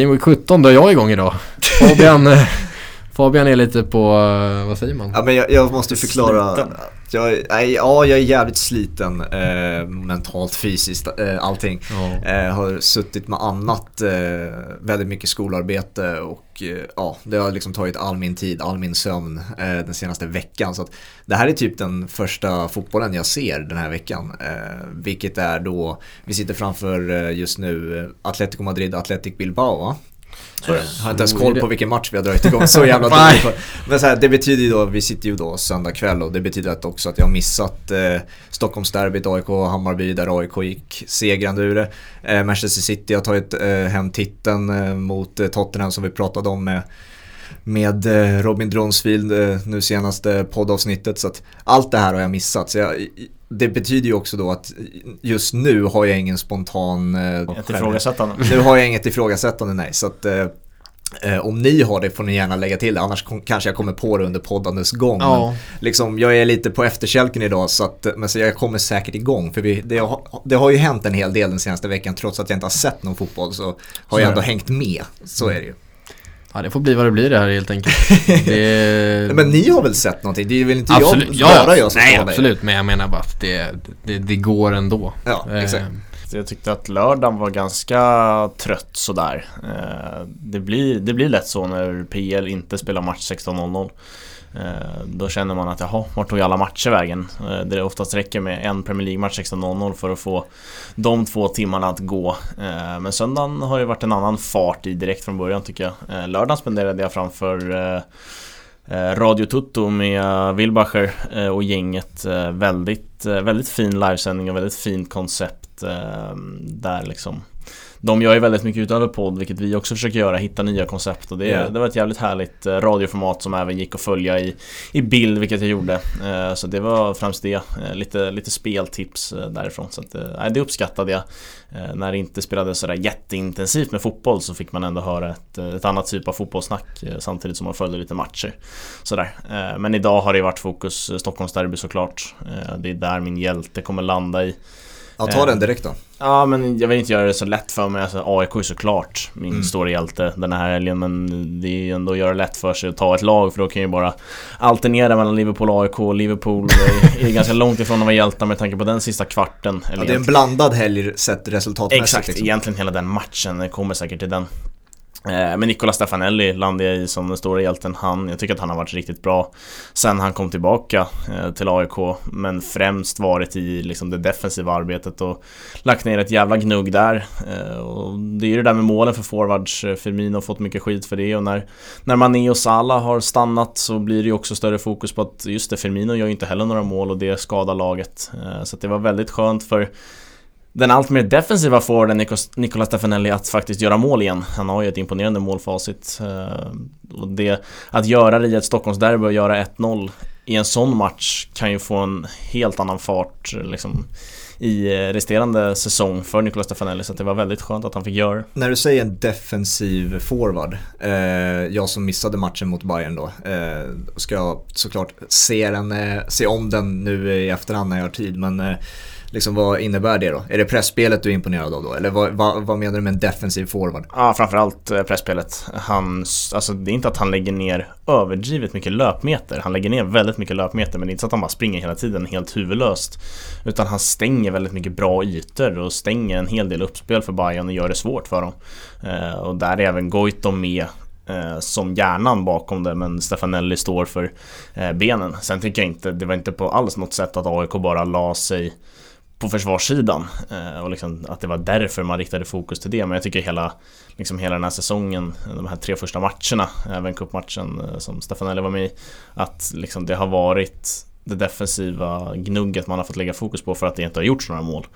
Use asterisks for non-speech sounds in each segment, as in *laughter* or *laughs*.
Game Week 17 drar jag igång idag. *laughs* Fabian, eh, Fabian är lite på, eh, vad säger man? Ja men jag, jag måste förklara. Sliten. Jag, nej, ja, jag är jävligt sliten eh, mentalt, fysiskt, eh, allting. Ja. Eh, har suttit med annat, eh, väldigt mycket skolarbete och eh, ja, det har liksom tagit all min tid, all min sömn den senaste veckan. Så det här är typ den första fotbollen jag ser den här veckan. vilket är då, vi sitter framför just nu Atletico Madrid, Athletic Bilbao Jag har inte ens koll på vilken match vi har dragit igång, så jävla *laughs* dåligt. Men så här, det betyder ju då, vi sitter ju då söndag kväll och det betyder att också att jag har missat eh, Stockholmsderbyt, AIK Hammarby där AIK gick segrande ur det. Eh, Manchester City har tagit eh, hem titeln eh, mot eh, Tottenham som vi pratade om med med eh, Robin Dronsfield eh, nu senaste poddavsnittet. Så att allt det här har jag missat. Så jag, det betyder ju också då att just nu har jag ingen spontan... Eh, ett ifrågasättande. Nu har jag inget ifrågasättande, nej. Så att, eh, eh, om ni har det får ni gärna lägga till det, annars kanske jag kommer på det under poddandes gång. Ja. Men, liksom, jag är lite på efterkälken idag så, att, men så jag kommer säkert igång. För vi, det, har, det har ju hänt en hel del den senaste veckan trots att jag inte har sett någon fotboll så har så jag ändå hängt med. Så mm. är det ju. Ja det får bli vad det blir det här helt enkelt. Det... *laughs* men ni har väl sett någonting? Det är väl inte absolut. jag, bara jag som Nej absolut, men jag menar bara att det, det, det går ändå. Ja, eh, exakt. Jag tyckte att lördagen var ganska trött sådär. Eh, det blir, det blir lätt så när PL inte spelar match 16.00. Eh, då känner man att jaha, vart tog alla matcher vägen? Eh, det oftast räcker med en Premier League-match 16.00 för att få de två timmarna att gå. Eh, men söndagen har ju varit en annan fart i direkt från början tycker jag. Lördagen spenderade jag framför Radio Tutto med Wilbacher och gänget. Väldigt, väldigt fin livesändning och väldigt fint koncept där liksom de gör ju väldigt mycket utöver podd, vilket vi också försöker göra, hitta nya koncept och det, yeah. det var ett jävligt härligt eh, radioformat som även gick att följa i, i bild, vilket jag gjorde. Eh, så det var främst det, eh, lite, lite speltips därifrån. Så att, det uppskattade jag. När det inte spelades sådär jätteintensivt med fotboll så fick man ändå höra ett, ett annat typ av fotbollssnack samtidigt som man följde lite matcher. Sådär. Men idag har det varit fokus Stockholmsderby såklart. Det är där min hjälte kommer landa i. Ja, ta den direkt då. Ja, men jag vill inte göra det så lätt för mig. Alltså, AIK är såklart min mm. stora hjälte den här helgen. Men det är ju ändå att göra det lätt för sig att ta ett lag. För då kan ju bara alternera mellan Liverpool och AIK. Liverpool *laughs* är ganska långt ifrån att vara hjältar med tanke på den sista kvarten. ja, det är en blandad helg sett resultatmässigt. Exakt, liksom. egentligen hela den matchen. Det kommer säkert till den. Eh, men Nicola Stefanelli landar jag i som den stora hjälten. Han, jag tycker att han har varit riktigt bra sen han kom tillbaka eh, till AIK. Men främst varit i liksom det defensiva arbetet och lagt ner ett jävla gnugg där. Eh, och det är ju det där med målen för forwards. Firmino har fått mycket skit för det och när, när Mané och Salah har stannat så blir det ju också större fokus på att just det, Firmino gör ju inte heller några mål och det skadar laget. Så det var väldigt skönt för den allt mer defensiva forwarden Nicola Stefanelli att faktiskt göra mål igen. Han har ju ett imponerande målfacit. Eh, och det, att göra det i ett Stockholmsderby och göra 1-0 i en sån match kan ju få en helt annan fart liksom, i eh, resterande säsong för Nicola Stefanelli så det var väldigt skönt att han fick göra När du säger en defensiv forward, eh, jag som missade matchen mot Bayern då, eh, ska såklart se, den, eh, se om den nu i efterhand när jag har tid men eh, Liksom, vad innebär det då? Är det pressspelet du är imponerad av då? Eller vad, vad, vad menar du med en defensiv forward? Ja, framförallt eh, pressspelet. Han, alltså, det är inte att han lägger ner överdrivet mycket löpmeter. Han lägger ner väldigt mycket löpmeter, men det är inte så att han bara springer hela tiden helt huvudlöst. Utan han stänger väldigt mycket bra ytor och stänger en hel del uppspel för Bayern och gör det svårt för dem. Eh, och där är även Goitom med eh, som hjärnan bakom det men Stefanelli står för benen. Sen tycker jag inte, det var inte på alls något sätt att AIK bara la sig på försvarssidan eh, och liksom att det var därför man riktade fokus till det. Men jag tycker hela, liksom hela den här säsongen, de här tre första matcherna, även cupmatchen eh, som Stefanelli var med i, att liksom det har varit det defensiva gnugget man har fått lägga fokus på för att det inte har gjorts några mål.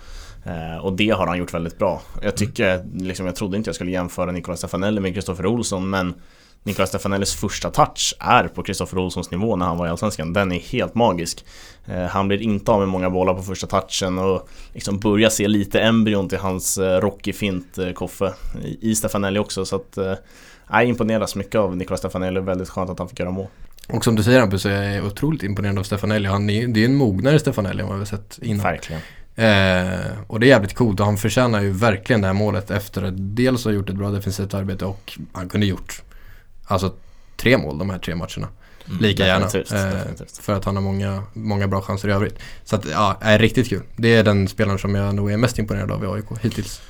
Eh, och det har han gjort väldigt bra. Jag tycker, liksom, jag trodde inte jag skulle jämföra Nicolas Stefanelli med Kristoffer Olsson men Niklas Stefanellis första touch är på Kristoffer Olssons nivå när han var i Allsvenskan. Den är helt magisk. Eh, han blir inte av med många bollar på första touchen och liksom börjar se lite embryon till hans eh, Rocky-fint eh, Koffe i Stefanelli också. Så att jag imponeras mycket av Niklas Stefanelli och väldigt skönt att han fick göra mål. Och som du säger Hampus, så är jag otroligt imponerad av Stefanelli. Han är, det är en mognare Stefanelli än vad vi har sett innan. Verkligen. Eh, och det är jävligt coolt och han förtjänar ju verkligen det här målet efter att dels ha gjort ett bra defensivt arbete och han kunde gjort alltså tre mål de här tre matcherna. Mm, Lika gärna. Eh. För att han har många, många bra chanser i övrigt. Så att ja, är riktigt kul. Det är den spelaren som jag nog är mest imponerad av i AIK hittills.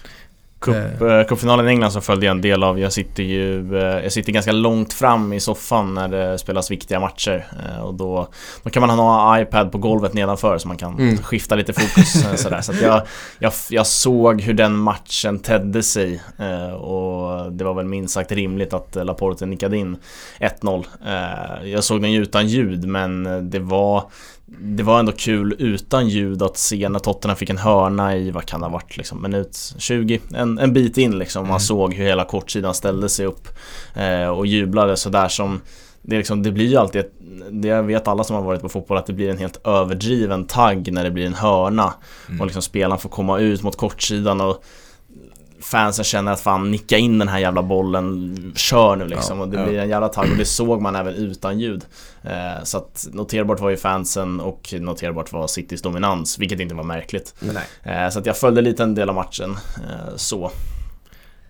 Cup, eh. Cupfinalen i England så följde jag en del av. Jag sitter ju eh, jag sitter ganska långt fram i soffan när det spelas viktiga matcher. Eh, och då, då kan man ha en iPad på golvet nedanför så man kan mm. skifta lite fokus. *laughs* sådär. Så jag, jag, jag såg hur den matchen tedde sig. Och det var väl minst sagt rimligt att Laporte nickade in 1-0. Jag såg den ju utan ljud men det var det var ändå kul utan ljud att se när Tottenham fick en hörna i, vad kan det ha varit liksom, minut 20, en, en bit in liksom. Man mm. såg hur hela kortsidan ställde sig upp eh, och jublade sådär som det, liksom, det blir ju alltid, ett, det vet alla som har varit på fotboll, att det blir en helt överdriven tagg när det blir en hörna. Mm. Och liksom spelaren får komma ut mot kortsidan och fansen känner att fan nicka in den här jävla bollen, kör nu liksom. Ja, och det ja. blir en jävla tagg och det såg man även utan ljud. Eh, så att noterbart var ju fansen och noterbart var Citys dominans, vilket inte var märkligt. Eh, så att jag följde lite en del av matchen eh, så.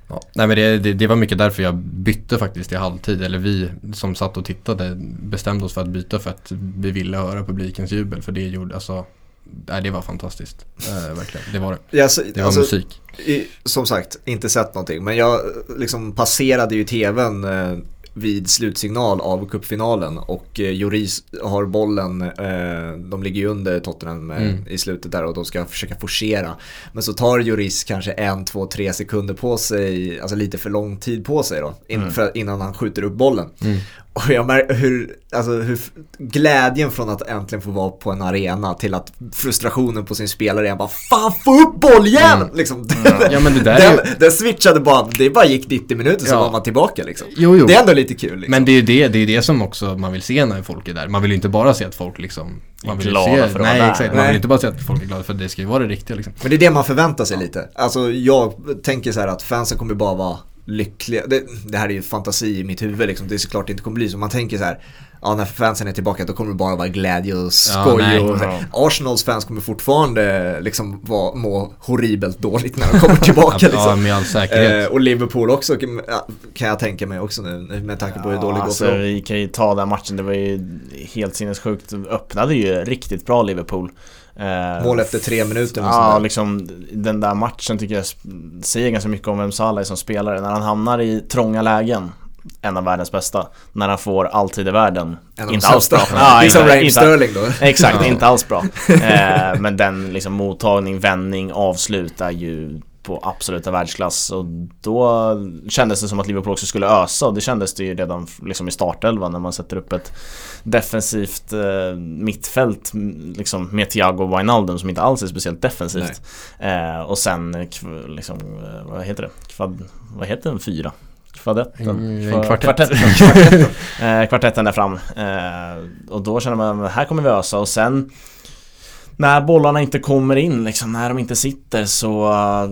Ja, nej men det, det, det, var mycket därför jag bytte faktiskt i halvtid. Eller vi som satt och tittade bestämde oss för att byta för att vi ville höra publikens jubel. För det gjorde, alltså Nej, det var fantastiskt. Eh, verkligen. Det var det. Yes, det var alltså, musik. I, som sagt, inte sett någonting. Men jag liksom passerade ju tvn eh, vid slutsignal av cupfinalen och eh, Joris har bollen, eh, de ligger ju under Tottenham eh, mm. i slutet där och de ska försöka forcera. Men så tar Joris kanske en, två, tre sekunder på sig, alltså lite för lång tid på sig då, in, mm. för, innan han skjuter upp bollen. Mm. Och jag märker hur, alltså hur glädjen från att äntligen få vara på en arena till att frustrationen på sin spelare är bara Fan få upp bolljäveln! Mm. Liksom. Mm. *laughs* Ja, men det där den, är... den switchade bara, det bara gick 90 minuter så ja. var man tillbaka liksom. Jo, jo. Det är ändå lite kul. Liksom. Men det är ju det, det, är det som också man vill se när folk är där. Man vill ju inte bara se att folk liksom man vill glada se, för att Nej exakt, man vill inte bara se att folk är glada för det ska ju vara det riktiga liksom. Men det är det man förväntar sig ja. lite. Alltså jag tänker så här att fansen kommer bara vara lyckliga. Det, det, här är ju fantasi i mitt huvud liksom. Det är såklart inte kommer bli så. Man tänker så här. Ja, när fansen är tillbaka då kommer det bara vara glädje och skoj. Ja, och, ja. Arsenals fans kommer fortfarande liksom vara, må horribelt dåligt när de kommer *laughs* tillbaka. ja, liksom. med all säkerhet. Eh, och Liverpool också kan jag tänka mig också nu med tanke på hur dåligt det går alltså, Vi kan ju ta den matchen, det var ju helt sinnessjukt. Öppnade ju riktigt bra Liverpool. Eh, Mål efter tre minuter. Ja, liksom den där matchen tycker jag säger ganska mycket om vem Salah är som spelare. När han hamnar i trånga lägen en av världens bästa. När han får alltid i världen. inte alls bra. Ja, *laughs* liksom Raheem Sterling då. Exakt, ja. inte alls bra. *laughs* Eh, men den liksom mottagning, vändning, avslut är ju på absoluta världsklass och då kändes det som att Liverpool också skulle ösa och det kändes det ju redan liksom i startelvan när man sätter upp ett defensivt eh, mittfält liksom, med Thiago Wijnaldum som inte alls är speciellt defensivt. Eh, och sen liksom, eh, vad heter det? Kvad, vad heter den? Fyra? Kvadetten? Mm, kvartett. *laughs* Kvartetten, eh, kvartetten där fram. Eh, och då känner man, här kommer vi ösa och sen när bollarna inte kommer in liksom, när de inte sitter så uh,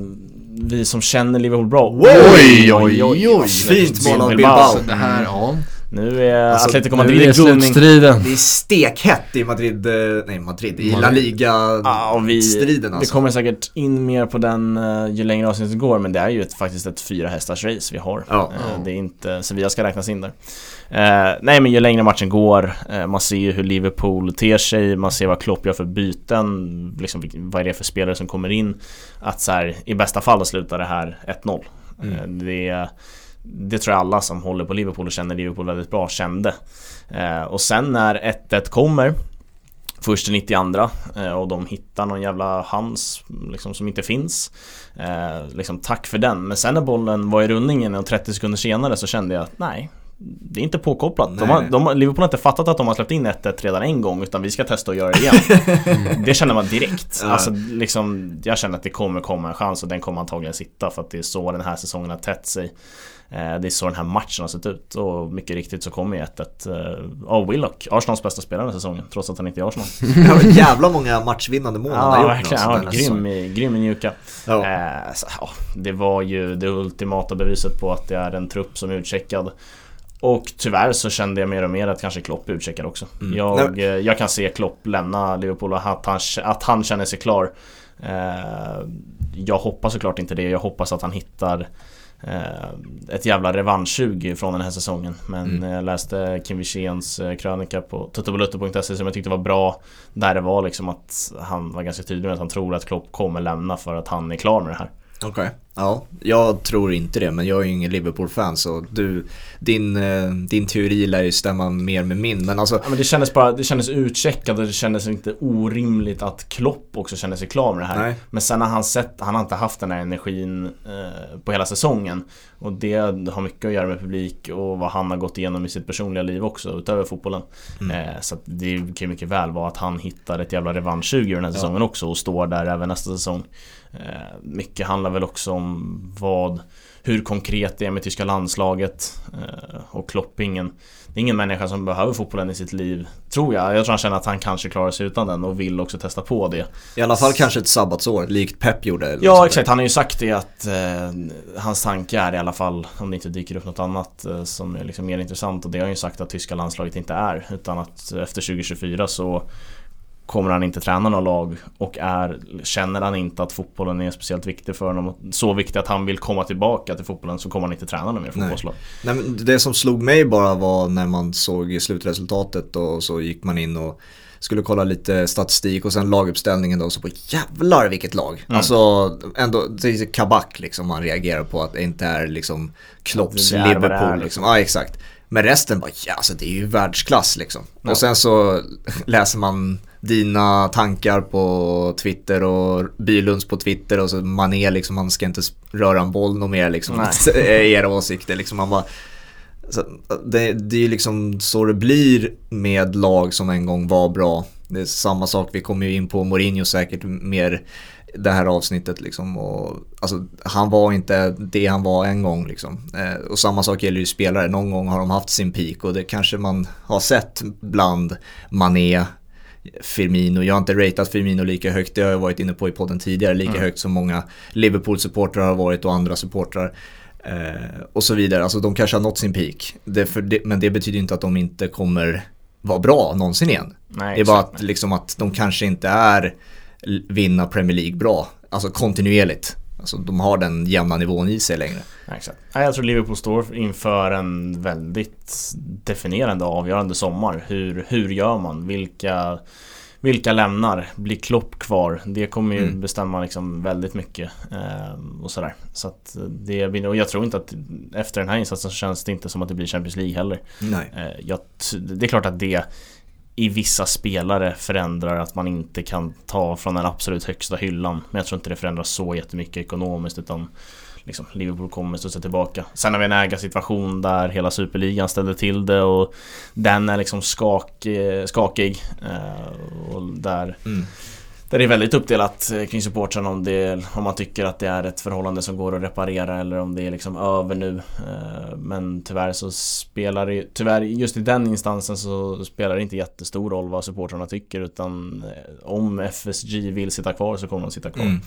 vi som känner Liverpool bra Oj, oj, oj, oj! Fint mål av Bilbao! Det här, ja nu är alltså, Atletico Madrid i slutstriden. Det är stekhett i Madrid, eh, nej Madrid, i La Liga-striden ja, alltså. Vi kommer säkert in mer på den uh, ju längre avsnittet går men det är ju ett, faktiskt ett fyra hästars race vi har. Ja. Uh, det är inte, Sevilla ska räknas in där. Uh, nej men ju längre matchen går, man ser ju hur Liverpool ter sig, man ser vad Klopp gör för byten, liksom vad är det för spelare som kommer in. Att så här, i bästa fall slutar det här 1-0. Mm. det det tror jag alla som håller på Liverpool och känner Liverpool väldigt bra kände. Eh, och sen när 1-1 kommer Först i 92 eh, och de hittar någon jävla hands liksom, som inte finns. Eh, liksom, tack för den. Men sen när bollen var i rullningen och 30 sekunder senare så kände jag nej, det är inte påkopplat. De har, de, Liverpool har inte fattat att de har släppt in 1-1 redan en gång utan vi ska testa att göra det igen. *laughs* det känner man direkt. Ja. Alltså, liksom, jag känner att det kommer komma en chans och den kommer antagligen sitta för att det är så den här säsongen har tätt sig. Eh, det är så den här matchen har sett ut och mycket riktigt så kommer ju 1-1 av Willock, Arsenals bästa spelare den säsongen trots att han inte är Arsenal. *laughs* ja, jävla många matchvinnande mål han har gjort verkligen. Han har grym, i, grym i mjuka. Ja. Eh, så, ja, det var ju det ultimata beviset på att det är en trupp som är utcheckad. Och tyvärr så kände jag mer och mer att kanske Klopp är utcheckad också. Mm. Jag, eh, jag kan se Klopp lämna Liverpool och att han, att han känner sig klar Eh, jag hoppas såklart inte det. Jag hoppas att han hittar eh, ett jävla revansch från den här säsongen. Men mm. jag läste Kim Wirséns eh, krönika på tuttobalutto.se som jag tyckte var bra. Där det var liksom att han var ganska tydlig med att han tror att Klopp kommer lämna för att han är klar med det här. Okej, okay. ja, jag tror inte det men jag är ju ingen Liverpool-fan så du, din, eh, din teori lär ju stämma mer med min men alltså ja, men det kändes bara, det kändes utcheckat och det kändes inte orimligt att Klopp också kände sig klar med det här. Nej. Men sen har han sett, han har inte haft den här energin eh, på hela säsongen och det har mycket att göra med publik och vad han har gått igenom i sitt personliga liv också utöver fotbollen. Mm. Eh, så det kan ju mycket väl vara att han hittar ett jävla revansch i den här säsongen ja. också och står där även nästa säsong. Eh, mycket handlar väl också om vad hur konkret det är med tyska landslaget eh, och Klopp ingen, det är ingen människa som behöver fotbollen i sitt liv, tror jag. Jag tror han känner att han kanske klarar sig utan den och vill också testa på det. I alla fall kanske ett sabbatsår, likt Pep gjorde. Ja, exakt. Han har ju sagt det att eh, hans tanke är i alla fall, om det inte dyker upp något annat eh, som är liksom mer intressant och det har han ju sagt att tyska landslaget inte är. Utan att efter 2024 så kommer han inte träna någon lag och är, känner han inte att fotbollen är speciellt viktig för honom, så viktig att han vill komma tillbaka till fotbollen så kommer han inte träna någon mer fotbollslag. Nej. Nej, det som slog mig bara var när man såg slutresultatet och så gick man in och skulle kolla lite statistik och sen laguppställningen då så på jävlar vilket lag. Mm. Alltså ändå, det är kabak liksom man reagerar på att det inte är liksom Klopps Liverpool liksom. liksom. Ja exakt. Men resten bara, ja alltså det är ju världsklass liksom. Ja. Och sen så *laughs* läser man dina tankar på Twitter och Bylunds på Twitter och så Mané liksom, han ska inte röra en boll något mer liksom. *laughs* era åsikter liksom. Man bara, det, det är ju liksom så det blir med lag som en gång var bra. Det är samma sak, vi kommer ju in på Mourinho säkert mer det här avsnittet liksom. Och, alltså, han var inte det han var en gång liksom. Eh, och samma sak gäller ju spelare, någon gång har de haft sin peak och det kanske man har sett bland Mané, Firmino. Jag har inte ratat Firmino lika högt, det har jag varit inne på i podden tidigare, lika mm. högt som många Liverpool-supportrar har varit och andra supportrar. Eh, och så vidare, alltså de kanske har nått sin peak. Det det, men det betyder inte att de inte kommer vara bra någonsin igen. Nej, det är bara att, liksom, att de kanske inte är vinna Premier League bra, alltså kontinuerligt. Alltså de har den jämna nivån i sig längre. exakt. Jag tror Liverpool står inför en väldigt definierande avgörande sommar. Hur, hur gör man? Vilka, vilka lämnar? Blir Klopp kvar? Det kommer ju mm. bestämma liksom väldigt mycket. Eh, och sådär. Så att det, och jag tror inte att efter den här insatsen så känns det inte som att det blir Champions League heller. Nej. Eh, jag, det är klart att det i vissa spelare förändrar att man inte kan ta från den absolut högsta hyllan. Men jag tror inte det förändrar så jättemycket ekonomiskt utan liksom, Liverpool kommer studsa tillbaka. Sen har vi en ägarsituation där hela superligan ställde till det och den är liksom skak, eh, skakig. Eh, och där mm. Där det är väldigt uppdelat eh, kring supportrarna om, om man tycker att det är ett förhållande som går att reparera eller om det är liksom över nu. Eh, men tyvärr så spelar det, tyvärr just i den instansen så spelar det inte jättestor roll vad supportrarna tycker utan eh, om FSG vill sitta kvar så kommer de sitta kvar. Mm.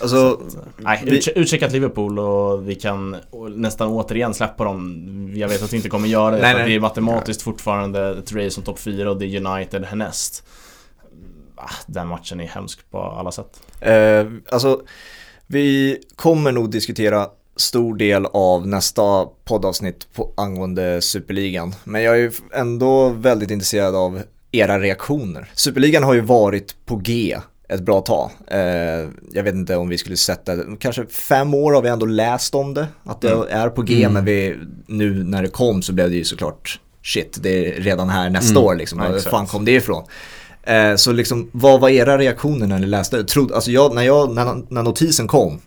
Alltså, att, nej, vi... utcheckat Liverpool och vi kan nästan återigen släppa dem. Jag vet att vi inte kommer göra det nej, för nej. det är matematiskt fortfarande ett race som topp 4 och det är United härnäst. Ah, den matchen är hemsk på alla sätt. Eh, alltså, vi kommer nog diskutera stor del av nästa poddavsnitt på, angående Superligan. Men jag är ändå väldigt intresserad av era reaktioner. Superligan har ju varit på G ett bra tag. Eh, jag vet inte om vi skulle sätta, kanske fem år har vi ändå läst om det, att det mm. är på G, mm. men vi, nu när det kom så blev det ju såklart shit, det är redan här nästa mm. år liksom. Var fan kom det ifrån? Eh, så liksom, vad var era reaktioner när ni läste? Trodde, alltså jag, när, jag, när, när notisen kom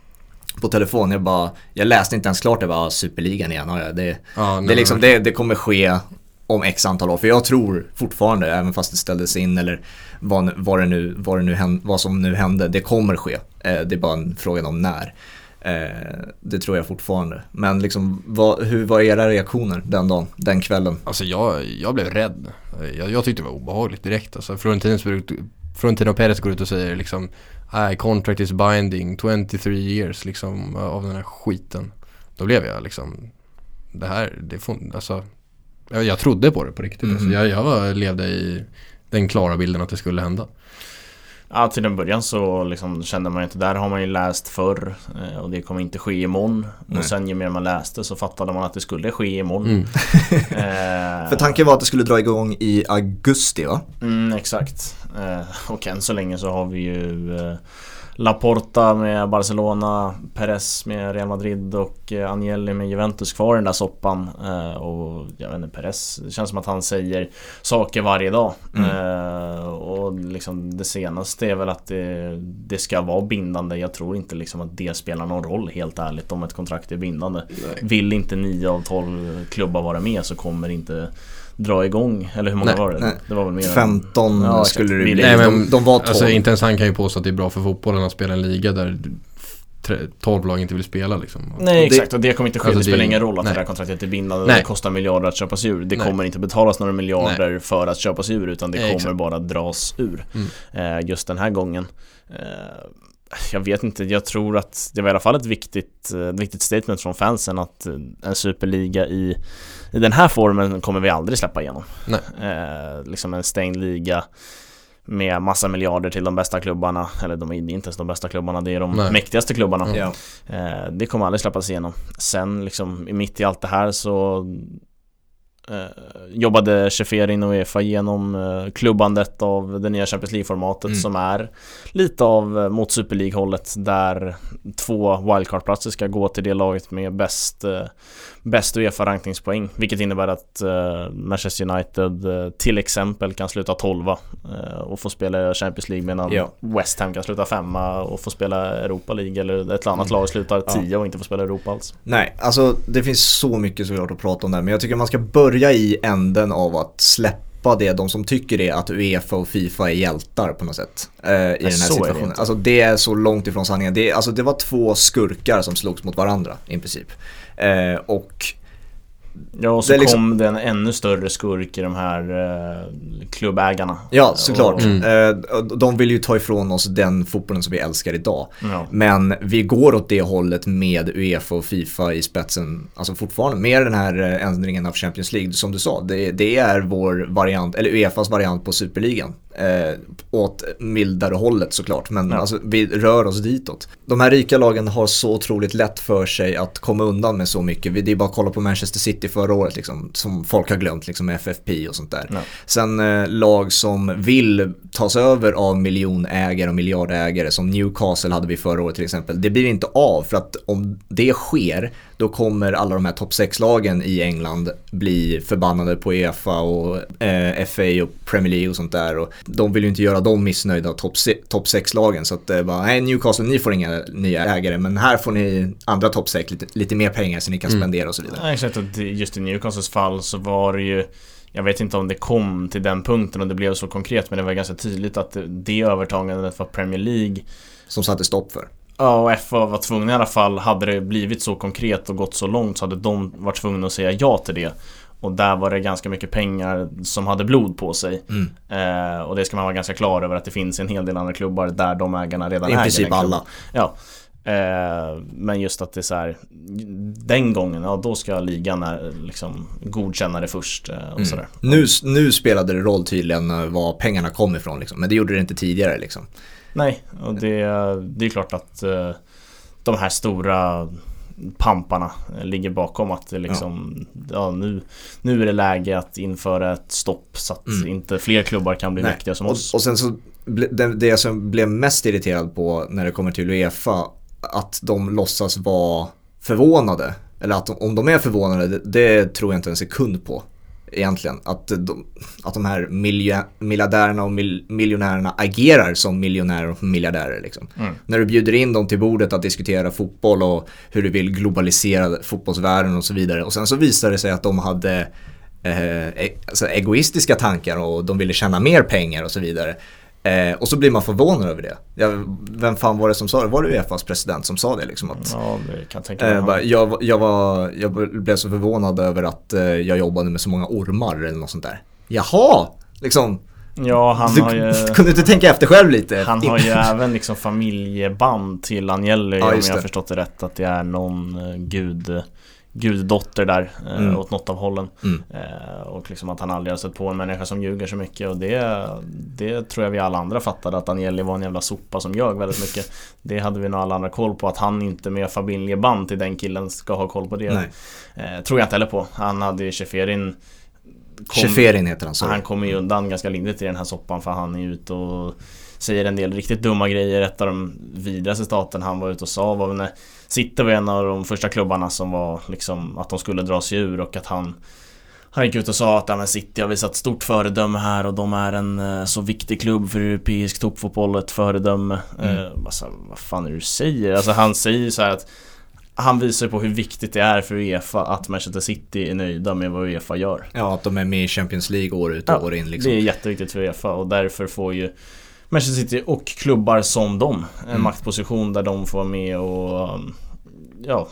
på telefon, jag bara, jag läste inte ens klart, jag bara, superligan igen, ja, det, ja, det, liksom, det, det kommer ske om x antal år. För jag tror fortfarande, även fast det ställdes in eller vad, vad, det nu, vad, det nu vad som nu hände, det kommer ske. Eh, det är bara en fråga om när. Eh, det tror jag fortfarande. Men liksom, vad, hur var era reaktioner den dagen, den kvällen? Alltså jag, jag blev rädd. Jag, jag tyckte det var obehagligt direkt. Alltså, Florentino Perez går ut och säger liksom I contract is binding 23 years liksom av den här skiten. Då blev jag liksom Det här, det får, alltså jag, jag trodde på det på riktigt. Mm. Alltså, jag, jag var, levde i den klara bilden att det skulle hända. Ja, till en början så liksom kände man ju inte, där har man ju läst förr eh, och det kommer inte ske imorgon. Nej. Och sen ju mer man läste så fattade man att det skulle ske imorgon. Mm. eh, *laughs* För tanken var att det skulle dra igång i augusti va? Mm, exakt. Eh, och än så länge så har vi ju eh, Laporta med Barcelona, Perez med Real Madrid och eh, Agnelli med Juventus kvar i den där soppan. Eh, och jag vet inte, Perez, det känns som att han säger saker varje dag. Mm. Eh, och liksom det senaste är väl att det, det, ska vara bindande. Jag tror inte liksom att det spelar någon roll helt ärligt om ett kontrakt är bindande. Nej. Vill inte 9 av 12 klubbar vara med så kommer inte dra igång, eller hur många nej, var det? Nej. Det var väl mer 15 ja, skulle det bli. Nej, men, de, de var 12. Alltså, inte ens han kan ju påstå att det är bra för fotbollen att spela en liga där 12 lag inte vill spela liksom. Nej exakt och det kommer inte ske. Alltså, det spelar ingen roll att nej. det där kontraktet är bindande. Nej. Det kostar miljarder att köpa sig ur. Det nej. kommer inte betalas några miljarder nej. för att köpa sig ur utan det kommer exakt. bara dras ur. Mm. Eh, just den här gången. Eh, jag vet inte, jag tror att det var i alla fall ett viktigt, ett viktigt statement från fansen att en superliga i, i den här formen kommer vi aldrig släppa igenom. Eh, liksom en stängd liga med massa miljarder till de bästa klubbarna, eller de är inte ens de bästa klubbarna, det är de Nej. mäktigaste klubbarna. Mm. Eh, det kommer aldrig släppas igenom. Sen liksom mitt i allt det här så eh, jobbade Cheferin och Uefa genom eh, klubbandet av det nya Champions League-formatet mm. som är lite av eh, mot Super League-hållet där två wildcard-platser ska gå till det laget med bäst eh, bäst Uefa-rankningspoäng vilket innebär att uh, Manchester United uh, till exempel kan sluta 12 uh, och få spela Champions League medan ja. West Ham kan sluta femma och få spela Europa League eller ett annat mm. lag slutar 10 ja. och inte får spela Europa alls. Nej, alltså det finns så mycket såklart att prata om där men jag tycker man ska börja i änden av att släppa det, de som tycker det, att Uefa och Fifa är hjältar på något sätt. Eh, I den här situationen. Det alltså det är så långt ifrån sanningen. Det, alltså, det var två skurkar som slogs mot varandra i princip. Eh, och Ja, och så det liksom... kom det en ännu större skurk i de här eh, klubbägarna. Ja, såklart. Mm. Eh, de vill ju ta ifrån oss den fotbollen som vi älskar idag. Ja. Men vi går åt det hållet med Uefa och Fifa i spetsen, alltså fortfarande med den här eh, ändringen av Champions League. Som du sa, det, det är vår variant, eller Uefas variant på Superligan eh, åt mildare hållet såklart. Men ja. alltså, vi rör oss ditåt. De här rika lagen har så otroligt lätt för sig att komma undan med så mycket. Det är bara att kolla på Manchester City förra året liksom, som folk har glömt, liksom FFP och sånt där. Ja. Sen eh, lag som vill tas över av miljonägare och miljardägare som Newcastle hade vi förra året till exempel. Det blir inte av för att om det sker då kommer alla de här topp 6-lagen i England bli förbannade på Uefa och eh, FA och Premier League och sånt där. Och de vill ju inte göra dem missnöjda, topp top 6-lagen. Så att det bara, nej Newcastle ni får inga nya ägare men här får ni andra topp 6 lite, lite mer pengar så ni kan mm. spendera och så vidare. Ja, exakt, just i Newcastles fall så var det ju jag vet inte om det kom till den punkten och det blev så konkret men det var ganska tydligt att det övertagandet var Premier League Som satte stopp för och FA var tvungna i alla fall, hade det blivit så konkret och gått så långt så hade de varit tvungna att säga ja till det. Och där var det ganska mycket pengar som hade blod på sig. Mm. Eh, och det ska man vara ganska klar över att det finns en hel del andra klubbar där de ägarna redan I äger. I princip alla. Ja. Eh, men just att det är så här, Den gången, ja då ska ligan liksom godkänna det först eh, och mm. sådär. Nu, nu spelade det roll tydligen eh, var pengarna kom ifrån liksom, men det gjorde det inte tidigare liksom. Nej, och det, det är klart att uh, de här stora pamparna ligger bakom att det liksom, ja. ja. nu, nu är det läge att införa ett stopp så att mm. inte fler klubbar kan bli Nej. mäktiga som oss. Och sen så, det, det som blev mest irriterad på när det kommer till Uefa, att de låtsas vara förvånade. Eller att de, om de är förvånade, det, det tror jag inte en sekund på egentligen. Att de, att de här miljardärerna och mil, miljonärerna agerar som miljonärer och miljardärer. Liksom. Mm. När du bjuder in dem till bordet att diskutera fotboll och hur du vill globalisera fotbollsvärlden och så vidare. Och sen så visar det sig att de hade eh, e-, alltså egoistiska tankar och de ville tjäna mer pengar och så vidare. Eh, och så blir man förvånad över det. Jag, vem fan var det som sa det? Var det Uefas president som sa det? Liksom, att, ja, det kan tänka mig. Eh, bara, jag, jag, var, jag blev så förvånad över att eh, jag jobbade med så många ormar eller något sånt där. Jaha! Liksom, Ja, han du, har ju... *laughs* Kunde inte tänka efter själv lite? Han har ju även liksom familjeband till Agnelli ja, om jag har förstått det rätt. Att det är någon eh, gud guddotter där eh, mm. åt något av hållen. Mm. Eh, och liksom att han aldrig har sett på en människa som ljuger så mycket och det, det tror jag vi alla andra fattade att Agnelli var en jävla sopa som ljög väldigt mycket. *laughs* Det hade vi nog alla andra koll på att han inte med familjeband till den killen ska ha koll på det. Eh, tror jag inte heller på. Han hade ju Cheferin Cheferin heter han så. Han kommer ju undan ganska lindrigt i den här soppan för han är ute och säger en del riktigt dumma grejer. Ett av de vidraste staten han var ute och sa var när City var en av de första klubbarna som var liksom att de skulle dra sig ur och att han han gick ut och sa att ja, men City har visat stort föredöme här och de är en uh, så viktig klubb för europeisk toppfotboll, ett föredöme. Mm. Uh, alltså, vad fan är det du säger? Alltså han säger så att han visar på hur viktigt det är för Uefa att Manchester City är nöjda med vad Uefa gör. Ja, att de är med i Champions League år ut och ja, år in. Liksom. Det är jätteviktigt för Uefa och därför får ju Manchester City och klubbar som dem en mm. maktposition där de får vara med och um, ja,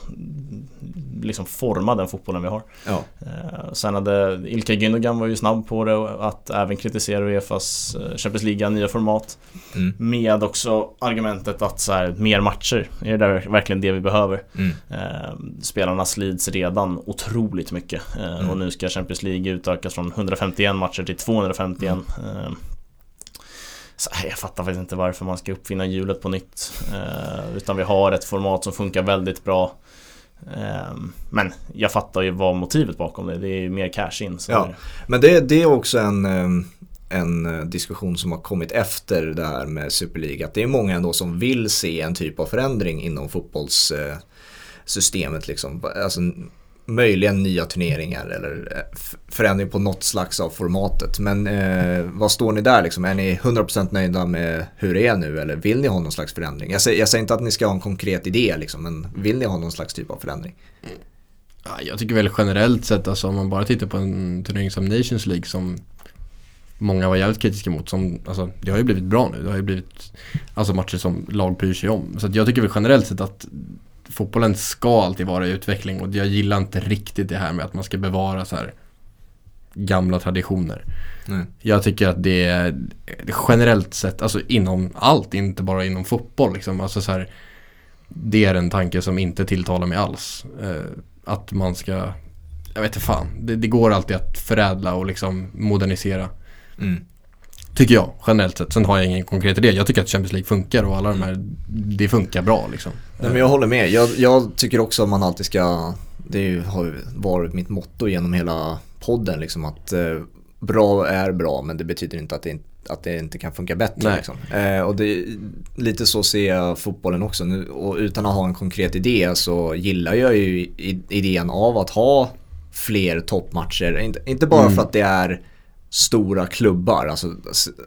liksom forma den fotbollen vi har. Ja. Eh, sen hade Ilka Gündogan var ju snabb på det att även kritisera Uefas eh, Champions League nya format. Mm. Med också argumentet att så här, mer matcher, är det verkligen det vi behöver? Mm. Eh, spelarna slids redan otroligt mycket mm. och nu ska Champions League utökas från 151 matcher till 251. Mm. Så, jag fattar faktiskt inte varför man ska uppfinna hjulet på nytt. Eh, utan vi har ett format som funkar väldigt bra. Eh, men jag fattar ju vad motivet bakom det. Det är mer cash in. ja, det. Men det, det är också en, ehm, en diskussion som har kommit efter det här med Superliga. Att det är många ändå som vill se en typ av förändring inom fotbollssystemet. Liksom. Alltså, möjligen nya turneringar eller eh, förändring på något slags av formatet. Men eh, vad står ni där liksom? Är ni 100% nöjda med hur det är nu eller vill ni ha någon slags förändring? Jag säger, jag säger inte att ni ska ha en konkret idé liksom, men vill ni ha någon slags typ av förändring? Ja, jag tycker väl generellt sett, alltså om man bara tittar på en turnering som Nations League som många var jävligt kritiska mot. Som, alltså, det har ju blivit bra nu. Det har ju blivit alltså, matcher som lag bryr sig om. Så jag tycker väl generellt sett att fotbollen ska alltid vara i utveckling och jag gillar inte riktigt det här med att man ska bevara så här gamla traditioner. Nej. Jag tycker att det är generellt sett, alltså inom allt, inte bara inom fotboll liksom. Alltså så här, det är en tanke som inte tilltalar mig alls. Eh, att man ska, jag vet inte fan, det, det, går alltid att förädla och liksom modernisera. Mm. Tycker jag, generellt sett. Sen har jag ingen konkret idé. Jag tycker att Champions League funkar och alla de här, det funkar bra liksom. Nej, men jag håller med. Jag, jag tycker också att man alltid ska, det har varit mitt motto genom hela podden liksom att eh, bra är bra men det betyder inte att det, inte, att det inte kan funka bättre. Liksom. Eh, och det, lite så ser jag fotbollen också. Nu, och utan att ha en konkret idé så gillar jag ju idén av att ha fler toppmatcher. Inte, inte bara mm. för att det är stora klubbar, alltså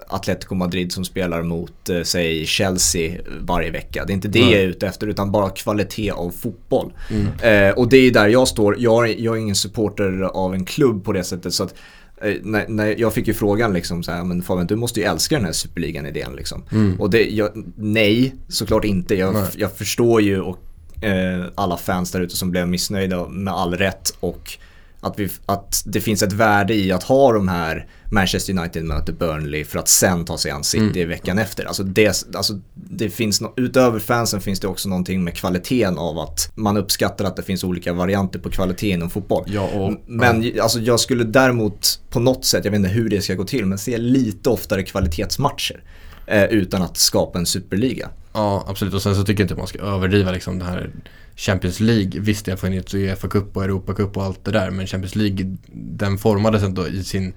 Atletico Madrid som spelar mot, eh, säg Chelsea varje vecka. Det är inte det mm. jag är ute efter utan bara kvalitet av fotboll. Mm. Eh, och det är där jag står, jag är, jag är ingen supporter av en klubb på det sättet så att eh, när, när, jag fick ju frågan liksom så här, men Fabian du måste ju älska den här superligan-idén liksom. Mm. Och det, jag, nej, såklart inte. Jag, jag förstår ju och, eh, alla fans där ute som blev missnöjda med all rätt och att, vi, att det finns ett värde i att ha de här Manchester United möter Burnley för att sen ta sig an City mm. veckan efter. Alltså det, alltså det finns no utöver fansen finns det också någonting med kvaliteten av att man uppskattar att det finns olika varianter på kvalitet inom fotboll. Ja, och, men ja. Alltså, jag skulle däremot på något sätt, jag vet inte hur det ska gå till, men se lite oftare kvalitetsmatcher eh, utan att skapa en superliga. Ja, absolut. Och sen så tycker jag inte man ska överdriva liksom det här Champions League, visst det har funnits Uefa Cup och Europa Cup och allt det där men Champions League den formades ändå i sin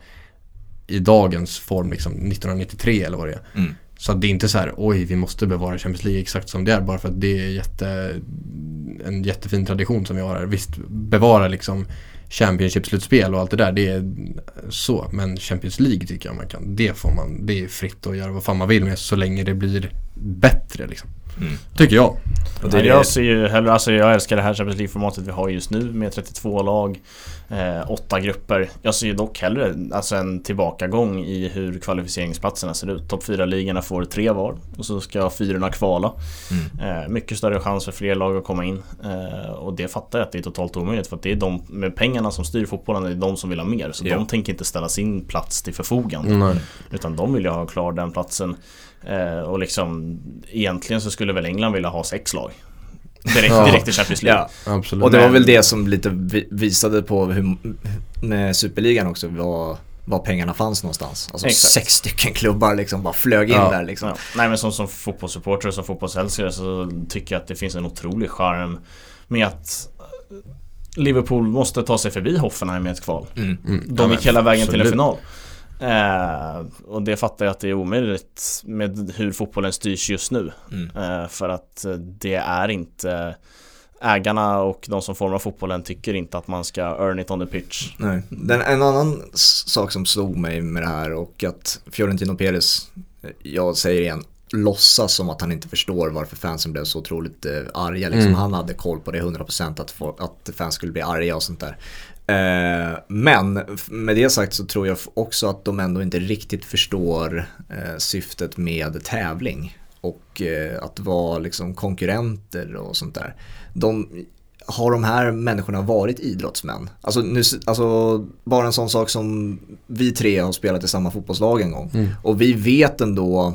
i dagens form liksom 1993 eller vad det är. Mm. Så det är inte så här, oj vi måste bevara Champions League exakt som det är bara för att det är jätte, en jättefin tradition som vi har här. Visst, bevara liksom Championship-slutspel och allt det där, det är så. Men Champions League tycker jag man kan, det får man, det är fritt att göra vad fan man vill med så länge det blir bättre liksom. Mm. Tycker jag. Och det, jag ser ju hellre, alltså jag älskar det här Champions League-formatet vi har just nu med 32 lag, eh, 8 grupper. Jag ser ju dock hellre alltså en tillbakagång i hur kvalificeringsplatserna ser ut. Topp 4-ligorna får tre var och så ska fyrorna kvala. Mm. Eh, mycket större chans för fler lag att komma in. Eh, och det fattar jag att det är totalt omöjligt för att det är de med pengarna som styr fotbollen, det är de som vill ha mer. Så ja. de tänker inte ställa sin plats till förfogande. Mm. Utan de vill ju ha klar den platsen Eh, och liksom egentligen så skulle väl England vilja ha sex lag. direkt, direkt i Champions League. Ja, absolut. Och det var väl det som lite visade på hur, med Superligan också, var var pengarna fanns någonstans. Alltså Exakt. sex stycken klubbar liksom bara flög in ja. där liksom. Ja. Nej men som, som fotbollssupporter och som fotbollsälskare så tycker jag att det finns en otrolig charm med att Liverpool måste ta sig förbi Hoffenheim med ett kval. Mm. Mm. De gick hela vägen absolut. till en final. Eh, och det fattar jag att det är omöjligt med hur fotbollen styrs just nu. Mm. Eh, för att det är inte ägarna och de som formar fotbollen tycker inte att man ska earn it on the pitch. Nej. Den, en annan sak som slog mig med det här och att Fiorentino Perez, jag säger igen, låtsas som att han inte förstår varför fansen blev så otroligt eh, arga. Liksom. Mm. Han hade koll på det 100% att, få, att fans skulle bli arga och sånt där. Eh, men med det sagt så tror jag också att de ändå inte riktigt förstår eh, syftet med tävling och eh, att vara liksom konkurrenter och sånt där. De, har de här människorna varit idrottsmän? Alltså, nu, alltså bara en sån sak som vi tre har spelat i samma fotbollslag en gång mm. och vi vet ändå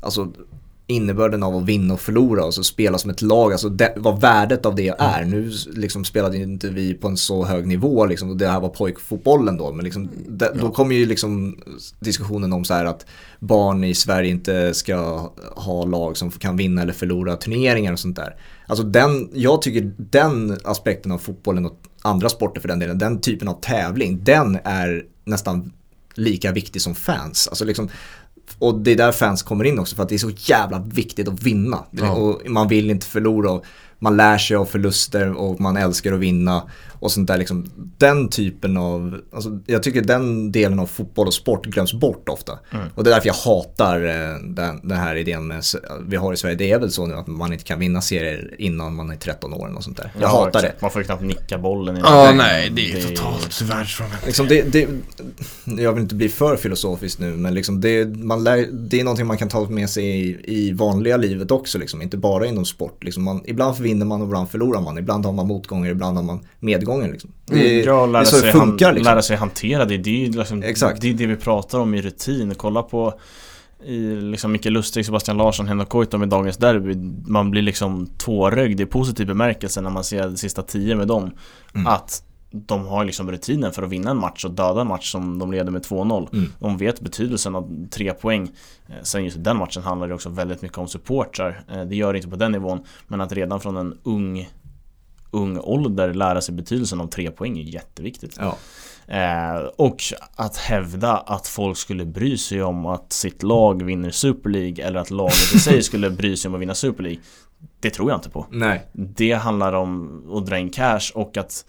alltså, innebörden av att vinna och förlora, alltså spela som ett lag, alltså det, vad värdet av det är. Mm. Nu liksom spelade inte vi på en så hög nivå, liksom, och det här var pojkfotbollen då, men liksom, det, då kommer ju liksom diskussionen om så här att barn i Sverige inte ska ha lag som kan vinna eller förlora turneringar och sånt där. Alltså den, jag tycker den aspekten av fotbollen och andra sporter för den delen, den typen av tävling, den är nästan lika viktig som fans. Alltså liksom, och det är där fans kommer in också för att det är så jävla viktigt att vinna. Ja. Och man vill inte förlora och man lär sig av förluster och man älskar att vinna och sånt där liksom. Den typen av, alltså, jag tycker den delen av fotboll och sport glöms bort ofta. Mm. Och det är därför jag hatar eh, den, den, här idén med, vi har i Sverige, det är väl så nu att man inte kan vinna serier innan man är 13 år och sånt där. Jag ja, hatar det. Man får ju knappt nicka bollen i Ja, nej, det är det totalt världsfrånvänt. Liksom det, det, jag vill inte bli för filosofisk nu, men liksom det, man lär, det är någonting man kan ta med sig i, i vanliga livet också, liksom. inte bara inom sport. Liksom man, ibland vinner man och ibland förlorar man. Ibland har man motgångar, ibland har man medgångar. Liksom. Det, mm, ja, lära, det sig, funkar, han, liksom. lära sig hantera det. Det är, liksom, Exakt. det är det vi pratar om i rutin. Kolla på i liksom Mikael Lustig, Sebastian Larsson, Henrik Goitom i dagens derby. Man blir liksom tårögd i positiv bemärkelse när man ser de sista tio med dem. Mm. Att de har liksom rutinen för att vinna en match och döda en match som de leder med 2-0. Mm. De vet betydelsen av tre poäng. Eh, sen just den matchen handlar det också väldigt mycket om supportrar. Eh, det gör det inte på den nivån, men att redan från en ung ung ålder lära sig betydelsen av tre poäng är jätteviktigt. Ja. Eh, och att hävda att folk skulle bry sig om att sitt lag vinner Super League eller att laget i sig *laughs* skulle bry sig om att vinna Super League. Det tror jag inte på. Nej. Det handlar om att dra in cash och att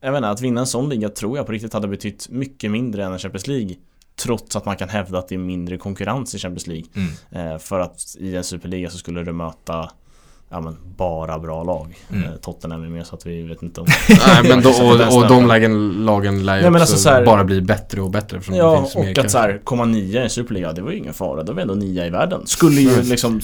Jag vet inte, att vinna en sån liga tror jag på riktigt hade betytt mycket mindre än en Champions League Trots att man kan hävda att det är mindre konkurrens i Champions League mm. eh, För att i en superliga så skulle du möta ja, men bara bra lag. Mm. Eh, Tottenham är med så att vi vet inte om... *laughs* Nej men då, *laughs* och, och de lagen, lagen lär ju Nej, alltså här, bara bli bättre och bättre Ja det finns och mer att så här, komma nia i Superliga, det var ju ingen fara. Då var vi ändå nia i världen. Skulle ju liksom,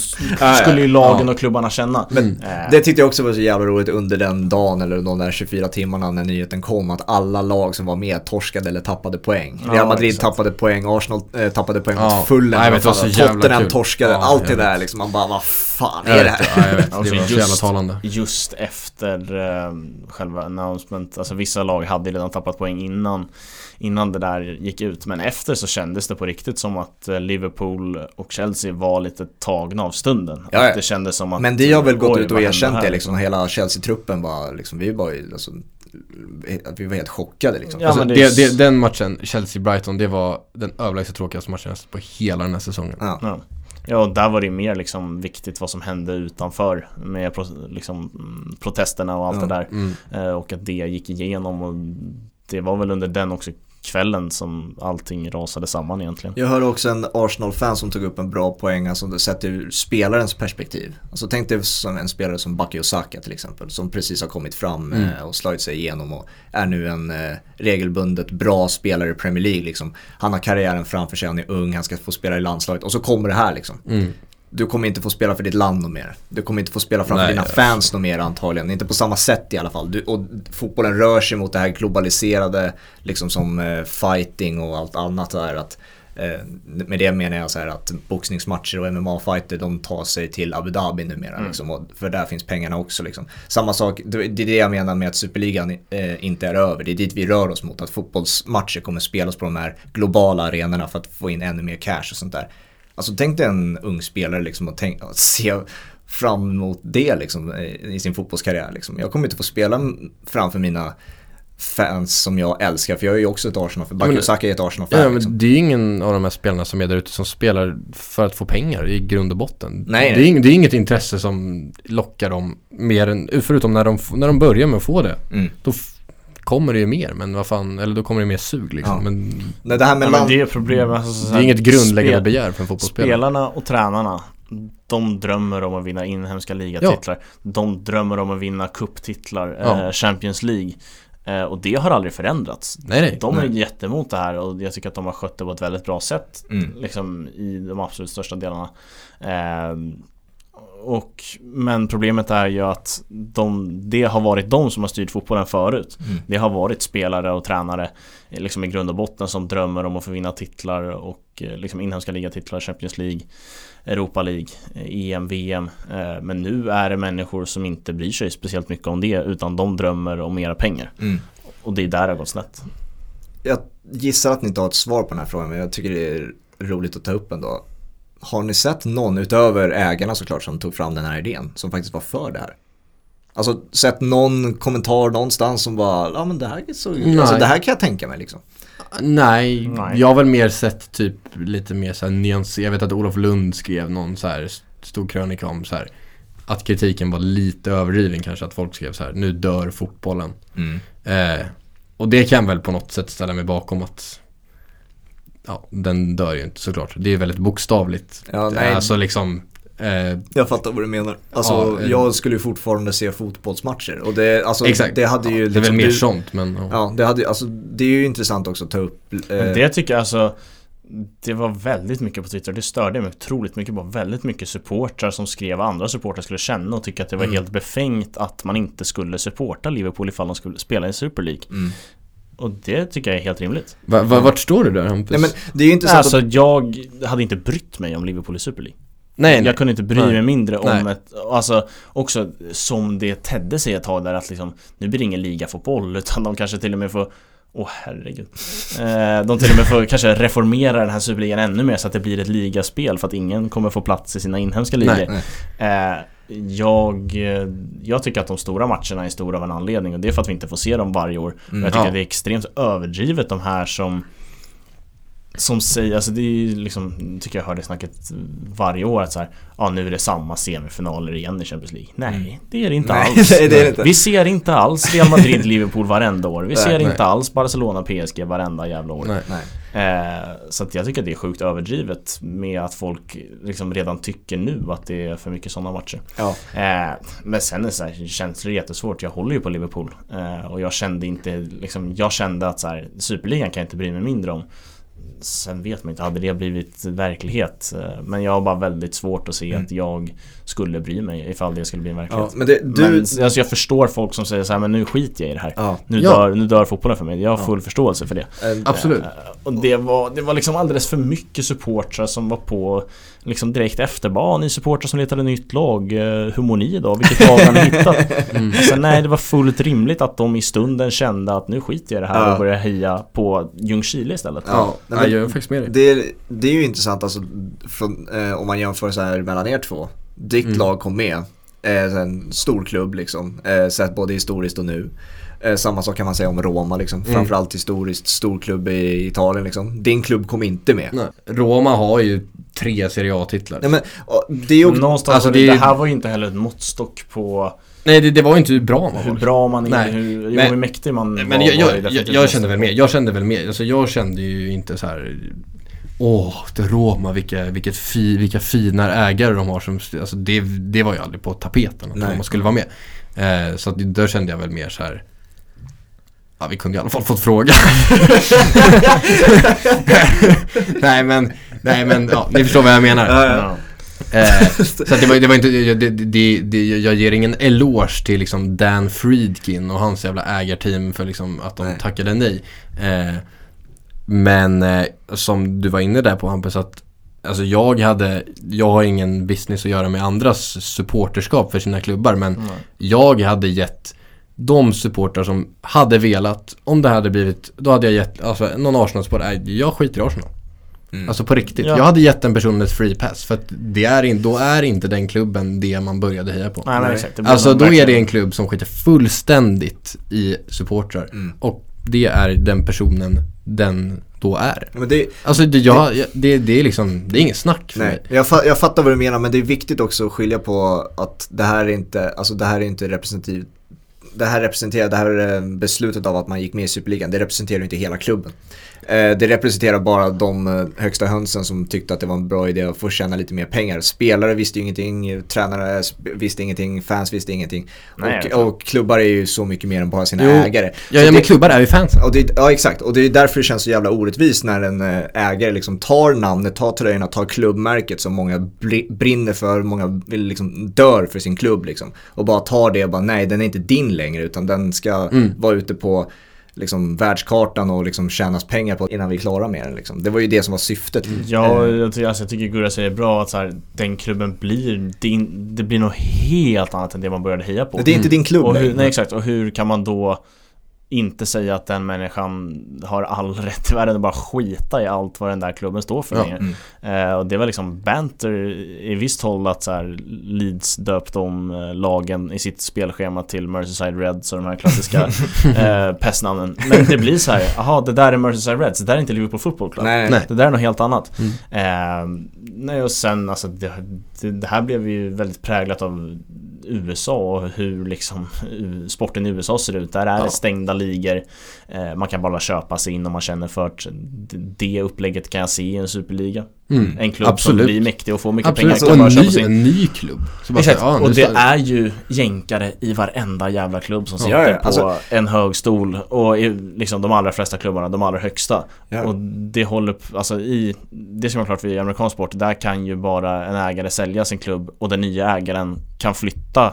skulle ju lagen ja. och klubbarna känna. Men äh. det tyckte jag också var så jävla roligt under den dagen eller de där 24 timmarna när nyheten kom att alla lag som var med torskade eller tappade poäng. Real Madrid exakt. tappade poäng, Arsenal äh, tappade poäng ja. mot Fulham, Tottenham torskade, ja, allt det där liksom. Man bara, vad fan är det här? Det var så jävla talande. Just efter eh, själva announcement, alltså vissa lag hade redan tappat poäng innan Innan det där gick ut, men efter så kändes det på riktigt som att eh, Liverpool och Chelsea var lite tagna av stunden. Ja, ja. Det kändes som att Men de har väl gått ut och erkänt det liksom, hela Chelsea-truppen var liksom, vi var ju alltså, att vi var helt chockade liksom. Ja, alltså, det, det, den matchen, Chelsea-Brighton, det var den överlägset tråkigaste matchen på hela den här säsongen. Ja. Ja. Och där var det mer liksom viktigt vad som hände utanför med liksom, mm, protesterna och allt ja, det där. Mm. Eh, och att det gick igenom och det var väl under den också kvällen som allting rasade samman egentligen. Jag hörde också en Arsenal-fan som tog upp en bra poäng, alltså sett ur spelarens perspektiv. Alltså tänk dig som en spelare som Baki Osaka till exempel, som precis har kommit fram mm. eh, och slagit sig igenom och är nu en eh, regelbundet bra spelare i Premier League. Liksom. Han har karriären framför sig, han är ung, han ska få spela i landslaget och så kommer det här liksom. Mm du kommer inte få spela för ditt land mer. Du kommer inte få spela framför dina fans mer antagligen. Inte på samma sätt i alla fall. Du, och fotbollen rör sig mot det här globaliserade, liksom som eh, fighting och allt annat där. Att Eh, med det menar jag så här att boxningsmatcher och MMA-fighter de tar sig till Abu Dhabi numera. Mm. Liksom, för där finns pengarna också. Liksom. Samma sak, det är det jag menar med att Superligan eh, inte är över. Det är dit vi rör oss mot. Att fotbollsmatcher kommer spelas på de här globala arenorna för att få in ännu mer cash och sånt där. Alltså tänk dig en ung spelare liksom och, tänk, och se fram emot det liksom, i sin fotbollskarriär. Liksom. Jag kommer inte få spela framför mina fans som jag älskar. För jag är ju också ett Arsenal-fan. Bakayosaki är ett Arsenal-fan. Ja, men liksom. det är ju ingen av de här spelarna som är där ute som spelar för att få pengar i grund och botten. Nej, det, är, det är inget intresse som lockar dem mer än, förutom när de, när de börjar med att få det. Mm. Då kommer det ju mer, men vad fan, eller då kommer det mer sug liksom. Ja. Men, Nej, det här med ja, men det är problemet. Alltså, det är inget grundläggande spel, begär för en fotbollsspelare. Spelarna och tränarna de drömmer om att vinna inhemska ligatitlar. Ja. De drömmer om att vinna kupptitlar, ja. eh, Champions League. Eh, och det har aldrig förändrats. Nej, nej, de är nej. jättemot det här och jag tycker att de har skött det på ett väldigt bra sätt. Mm. Liksom i de absolut största delarna. Eh, och, men problemet är ju att de, det har varit de som har styrt fotbollen förut. Mm. Det har varit spelare och tränare liksom i grund och botten som drömmer om att få vinna titlar och eh, liksom inhemska ligatitlar, Champions League, Europa League, EM, VM. Eh, men nu är det människor som inte bryr sig speciellt mycket om det utan de drömmer om mera pengar. Mm. Och det är där det har gått snett. Jag gissar att ni inte har ett svar på den här frågan men jag tycker det är roligt att ta upp ändå. Har ni sett någon utöver ägarna såklart som tog fram den här idén som faktiskt var för det här? Alltså sett någon kommentar någonstans som bara, ja men det här, är så, alltså, det här kan jag tänka mig liksom. Nej, Nej, jag har väl mer sett typ lite mer såhär nyans. Jag vet att Olof Lund skrev någon så här stor krönika om så här att kritiken var lite överdriven kanske. Att folk skrev så här, nu dör fotbollen. Mm. Eh, och det kan väl på något sätt ställa mig bakom att ja, den dör ju inte såklart. Det är väldigt bokstavligt. Ja, nej. Alltså liksom eh, Jag fattar vad du menar. Alltså ja, eh, jag skulle ju fortfarande se fotbollsmatcher. Och det, alltså, exakt. det hade ju... Ja, det är väl liksom mer du, sånt men... Ja. ja, det, hade, alltså, det är ju intressant också att ta upp. Eh, det tycker jag alltså det var väldigt mycket på Twitter, det störde mig otroligt mycket på väldigt mycket supportrar som skrev vad andra supportrar skulle känna och tycka att det var mm. helt befängt att man inte skulle supporta Liverpool ifall de skulle spela i Super League. Mm. Och det tycker jag är helt rimligt. Va, va, vart står du där Hampus? Nej, men det är ju inte så alltså att... jag hade inte brytt mig om Liverpool i Super League. Nej, jag nej. kunde inte bry nej. mig mindre om nej. ett, alltså också som det tedde sig ett tag där att liksom Nu blir det ingen ligafotboll *laughs* utan de kanske till och med får Åh oh, herregud eh, De till och med får kanske reformera den här superligan ännu mer så att det blir ett ligaspel för att ingen kommer få plats i sina inhemska ligor eh, jag, jag tycker att de stora matcherna är stora av en anledning och det är för att vi inte får se dem varje år. Mm, jag tycker ja. att det är extremt överdrivet de här som som säger, alltså det är ju liksom, tycker jag hör det snacket varje år att så här, ja nu är det samma semifinaler igen i Champions League. Nej, mm. det är det inte nej, alls. *laughs* Det det inte. Vi ser inte alls Real Madrid, *laughs* Liverpool varenda år. Vi nej, ser nej. inte alls Barcelona, PSG varenda jävla år. Eh, så att jag tycker att det är sjukt överdrivet med att folk liksom redan tycker nu att det är för mycket sådana matcher. Ja. Eh, men sen är så här, känslor är jättesvårt. Jag håller ju på Liverpool. Eh, och jag kände inte, liksom, jag kände att så här, Superligan kan jag inte bry mig mindre om. Sen vet man inte, hade det blivit verklighet? Eh, men jag har bara väldigt svårt att se mm. att jag skulle bry mig ifall det skulle bli en verklighet. Ja, men, det, du... men alltså jag förstår folk som säger så här, men nu skiter jag i det här. Ja. Nu, ja. dör, nu dör fotbollen för mig. Jag har full förståelse för det. Absolut. Eh, och det var, det var liksom alldeles för mycket supportrar som var på liksom direkt efter. Bara, ni supportrar som letade nytt lag. Eh, hur mår ni idag? Vilket lag har ni hittat? *laughs* Mm. Sen nej, det var fullt rimligt att de i stunden kände att nu skiter jag i det här och börjar heja på Ljungskile istället. Ja, nej, jag är faktiskt med dig. Det, det är ju intressant alltså, från, eh, om man jämför så här mellan er två. Ditt mm. lag kom med. Eh, en stor klubb liksom, eh, sett både historiskt och nu. Eh, samma sak kan man säga om Roma liksom. Mm. Framförallt historiskt stor klubb i Italien liksom. Din klubb kom inte med. Nej. Roma har ju tre Serie A-titlar. Nej, men, det, är ju, någonstans, alltså, det, det här var ju inte heller en måttstock på Nej det, det var ju inte hur bra man var. Hur bra man är, hur, men, hur mäktig man men var. Men jag, jag, jag, jag kände väl mer, jag kände väl mer, alltså jag kände ju inte så här Åh, det Roma, vilka, vilket fi, vilka fina ägare de har som, alltså det, det var ju aldrig på tapeten att Roma skulle vara med. Eh, så att där kände jag väl mer så här Ja, vi kunde i alla fall fått fråga. *laughs* *laughs* nej men, nej men, ja, ni förstår vad jag menar. Ja, ja. Eh, så det var, det var inte, det, det, det, jag ger ingen eloge till liksom Dan Friedkin och hans jävla ägarteam för liksom att de nej. tackade nej. Eh, Men eh, som du var inne där på Hampus att Alltså jag hade, jag har ingen business att göra med andras supporterskap för sina klubbar men mm. jag hade gett de supportrar som hade velat, om det hade blivit, då hade jag gett, alltså någon Arsenal-supporter, jag skiter i Arsenal. Mm. Alltså på riktigt. Ja. Jag hade gett den personen ett free pass för att det är in, då är inte den klubben det man började heja på. Nej, nej, exakt. Alltså då är det en klubb som skiter fullständigt i supportrar. Mm. Och det är den personen den då är. Men det, alltså det, jag, det, det, det är liksom, det är inget snack för nej, mig. Jag, jag fattar vad du menar men det är viktigt också att skilja på att det här är inte, alltså det här är inte representativt det här representerar, det här beslutet av att man gick med i Superligan, det representerar inte hela klubben. Eh, det representerar bara de eh, högsta hönsen som tyckte att det var en bra idé att få tjäna lite mer pengar. Spelare visste ju ingenting, tränare visste ingenting, fans visste ingenting. Nej, och, och, klubbar är ju så mycket mer än bara sina jo. ägare. Ja, ja men klubbar är ju. Och det, ja, exakt. Och det är därför det känns så jävla orättvist när en ägare liksom tar namnet, tar tröjorna, tar klubbmärket som många brinner för, många vill liksom dör för sin klubb liksom. Och bara tar det och bara nej, den är inte din längre utan den ska mm. vara ute på liksom, världskartan och liksom tjänas pengar på innan vi är klara med den. Liksom. Det var ju det som var syftet. Mm. Ja, jag, alltså, jag tycker Gurra säger bra att så här, den klubben blir, din, det blir något helt annat än det man började heja på. Det är inte din klubb. Och hur, nej exakt, och hur kan man då inte säga att den människan har all rätt i världen att bara skita i allt vad den där klubben står för ja, mm. eh, Och det var liksom banter i visst håll att så här, Leeds döpte om eh, lagen i sitt spelschema till Merseyside Reds och de här klassiska *laughs* eh, pestnamnen. Men det blir så här, jaha det där är Merseyside Reds, det där är inte Liverpool Football Club. Nej, nej. Det där är något helt annat. Mm. Eh, nej och sen alltså det, det, det här blev ju väldigt präglat av USA och hur liksom sporten i USA ser ut. Där är ja. det stängda ligor. Eh, man kan bara köpa sig in om man känner för att det upplägget kan jag se i en superliga. Mm. En klubb Absolut. som blir mäktig och får mycket Absolut. pengar. Och en ny, en ny klubb. Exakt. Säga, och det är ju jänkare i varenda jävla klubb som sitter ja, ja. Alltså, på en hög stol. Och i, liksom de allra flesta klubbarna, de allra högsta. Ja. Och det håller, alltså i, det ska man klart för i amerikansk sport, där kan ju bara en ägare sälja sin klubb och den nya ägaren kan flytta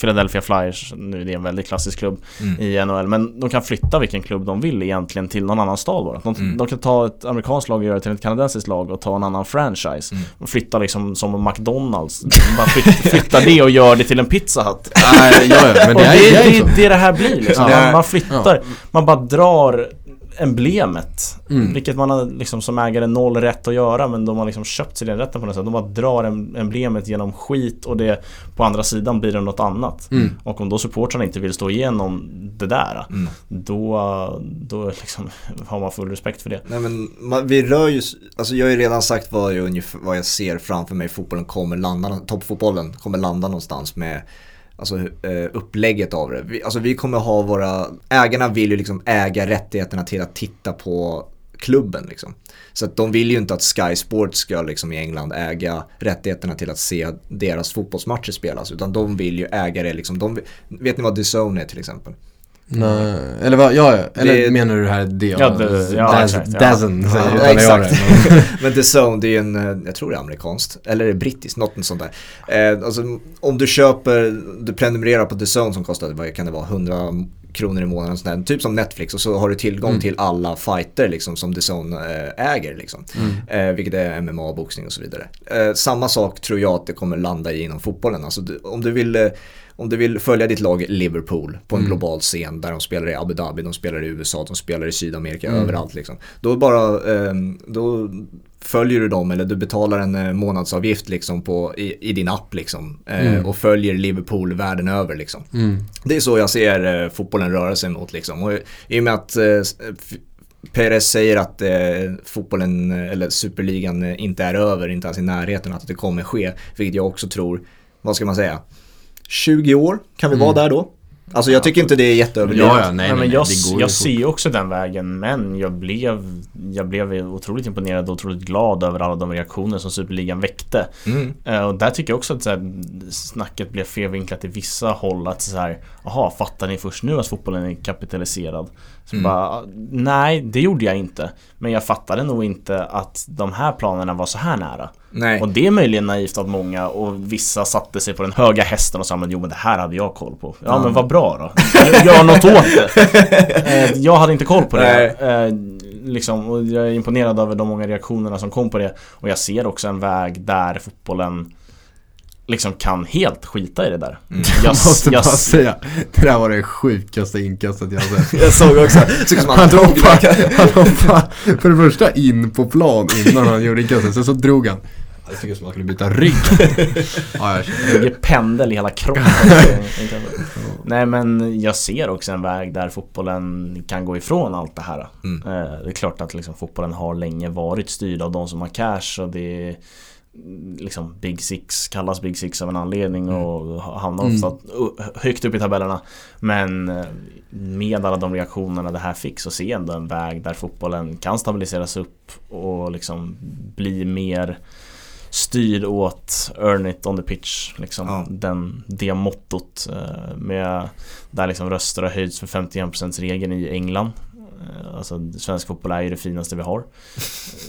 Philadelphia Flyers, nu är det en väldigt klassisk klubb mm. i NHL, men de kan flytta vilken klubb de vill egentligen till någon annan stad bara. De, mm. de kan ta ett amerikanskt lag och göra det till ett kanadensiskt lag och ta en annan franchise. Mm. Och flytta liksom som McDonalds. bara flytta, *laughs* flytta det och gör det till en Pizza Hut. Nej, ja, ja, men det, är, det, det, det, det, det här blir liksom. Man, man flyttar, ja. man bara drar emblemet. Mm. Vilket man har liksom som ägare noll rätt att göra men de har liksom köpt sig den rätten på något sätt. De bara drar emblemet genom skit och det på andra sidan blir det något annat. Mm. Och om då supportrarna inte vill stå igenom det där mm. då, då liksom har man full respekt för det. Nej men man, vi rör ju, alltså jag har ju redan sagt vad jag, ungefär, vad jag ser framför mig fotbollen kommer landa, toppfotbollen kommer landa någonstans med alltså, eh, upplägget av det. Vi, alltså vi kommer ha våra, ägarna vill ju liksom äga rättigheterna till att titta på klubben liksom. Så att de vill ju inte att Sky Sports ska liksom i England äga rättigheterna till att se deras fotbollsmatcher spelas utan de vill ju äga det liksom. De, vet ni vad The Zone är till exempel? Nej, eller vad, ja, eller det, menar du det här det? Ja, det, ja, Daz, exakt, Dazen, ja. ja, exakt. *laughs* Men The Zone, det är en, eh, jag tror det är amerikanskt, eller är det brittiskt, något sånt där. Eh, alltså, om du köper, du prenumererar på The Zone som kostar, vad kan det vara, 100 kronor i månaden, sånt där, typ som Netflix och så har du tillgång mm. till alla fighter liksom, som The Zone eh, äger. Liksom. Mm. Eh, vilket är MMA, boxning och så vidare. Eh, samma sak tror jag att det kommer landa i inom fotbollen. Alltså, du, om du vill eh, om du vill följa ditt lag Liverpool på en mm. global scen där de spelar i Abu Dhabi, de spelar i USA, de spelar i Sydamerika, mm. överallt liksom. Då bara, eh, då följer du dem eller du betalar en eh, månadsavgift liksom på, i, i din app liksom. Eh, mm. Och följer Liverpool världen över liksom. Mm. Det är så jag ser eh, fotbollen röra sig mot liksom. Och i och med att Perez säger att eh, fotbollen eller superligan inte är över, inte ens i närheten, att det kommer ske. Vilket jag också tror, vad ska man säga? 20 år, kan vi mm. vara där då? Alltså jag tycker inte det är jätteöverdrivet. Ja, ja, nej, nej, men jag, jag ser också den vägen men jag blev Jag blev otroligt imponerad och otroligt glad över alla de reaktioner som Superligan väckte. Mm. Uh, och där tycker jag också att så här, snacket blev felvinklat i vissa håll att så här Jaha, fattar ni först nu att fotbollen är kapitaliserad? Så mm. bara, nej det gjorde jag inte. Men jag fattade nog inte att de här planerna var så här nära. Nej. Och det är möjligen naivt av många och vissa satte sig på den höga hästen och sa men jo men det här hade jag koll på. Ja mm. men vad bra då. Gör något åt det. *laughs* Eh, jag hade inte koll på det. Nej. Eh, liksom, och jag är imponerad över de många reaktionerna som kom på det. Och jag ser också en väg där fotbollen liksom kan helt skita i det där. Mm. Jag, *laughs* måste jag, bara säga, det där var det sjukaste inkastet jag sett. jag såg också, såg som han, hoppade, han hoppade för det första in på plan innan han gjorde inkastet, sen så drog han. Det såg ut som att han skulle byta rygg. ja, jag ligger pendel i hela kroppen. Nej men jag ser också en väg där fotbollen kan gå ifrån allt det här. Mm. Eh, det är klart att liksom, fotbollen har länge varit styrd av de som har cash och det är liksom Big Six kallas Big Six av en anledning mm. och hamnar mm. ofta högt upp i tabellerna. Men eh, med alla de reaktionerna det här fick så ser jag ändå en väg där fotbollen kan stabiliseras upp och liksom bli mer styrd åt earn it on the pitch. Liksom. Ja. Den, det mottot. Eh, med, där liksom röster har höjts för 51% regeln i England. Eh, alltså svensk fotboll är ju det finaste vi har.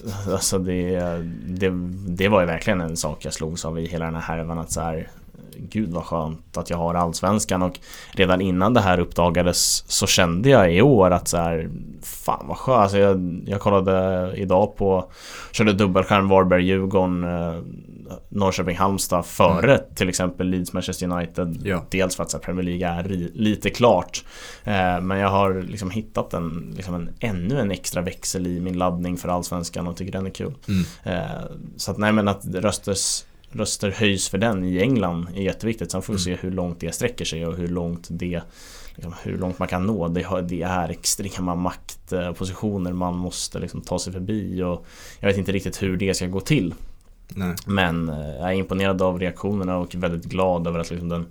Eh, alltså det, det, det var ju verkligen en sak jag slogs av i hela den här härvan att så här, Gud vad skönt att jag har allsvenskan och redan innan det här uppdagades så kände jag i år att så här, fan vad skönt. Alltså jag, jag kollade idag på, körde dubbelskärm Varberg-Djurgården, eh, Norrköping-Halmstad före mm. till exempel Leeds-Manchester United. Ja. Dels för att här, Premier League är lite klart. Eh, men jag har liksom hittat en, liksom en, ännu en extra växel i min laddning för allsvenskan och tycker den är kul. Mm. Eh, så att nej men att rösters röster höjs för den i England är jätteviktigt. Sen får vi mm. se hur långt det sträcker sig och hur långt det liksom, hur långt man kan nå. Det, det är extrema maktpositioner man måste liksom ta sig förbi och jag vet inte riktigt hur det ska gå till. Nej. Men eh, jag är imponerad av reaktionerna och väldigt glad över att liksom den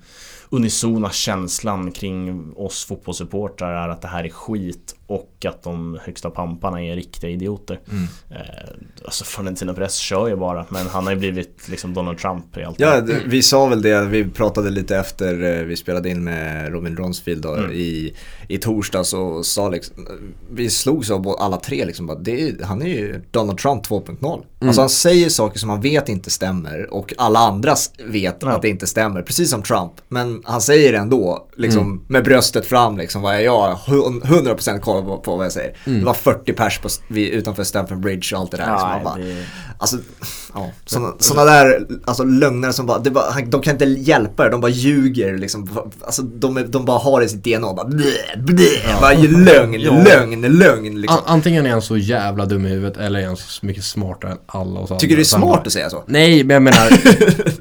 unisona känslan kring oss fotbollssupportrar är att det här är skit och att de högsta pamparna är riktiga idioter. Mm. Eh, alltså Florentino Perez kör ju bara men han har ju blivit liksom Donald Trump i allt. Ja, vi sa väl det, vi pratade lite efter eh, vi spelade in med Robin Ronsfield mm. i, i torsdags och sa liksom, vi slogs av alla tre liksom bara, det, han är ju Donald Trump 2.0. Mm. Alltså han säger saker som han vet inte stämmer och alla andra vet ja. att det inte stämmer, precis som Trump. Men han säger det ändå, liksom mm. med bröstet fram liksom, vad är jag? 100% koll på, på vad jag säger. Mm. Det var 40 pers på, vid, utanför Stamford Bridge och allt det där. Ja, bara, det... Alltså, ja, sådana där alltså, lögner som bara, det bara, de kan inte hjälpa det, de bara ljuger liksom. Alltså, de, de bara har det i sitt DNA och bara blä, blä, ja. bara lögn, ja. lögn, lögn. Liksom. Antingen är han så jävla dum i huvudet eller är han så mycket smartare än alla oss andra. Tycker du det är smart att säga så? Nej, men jag menar,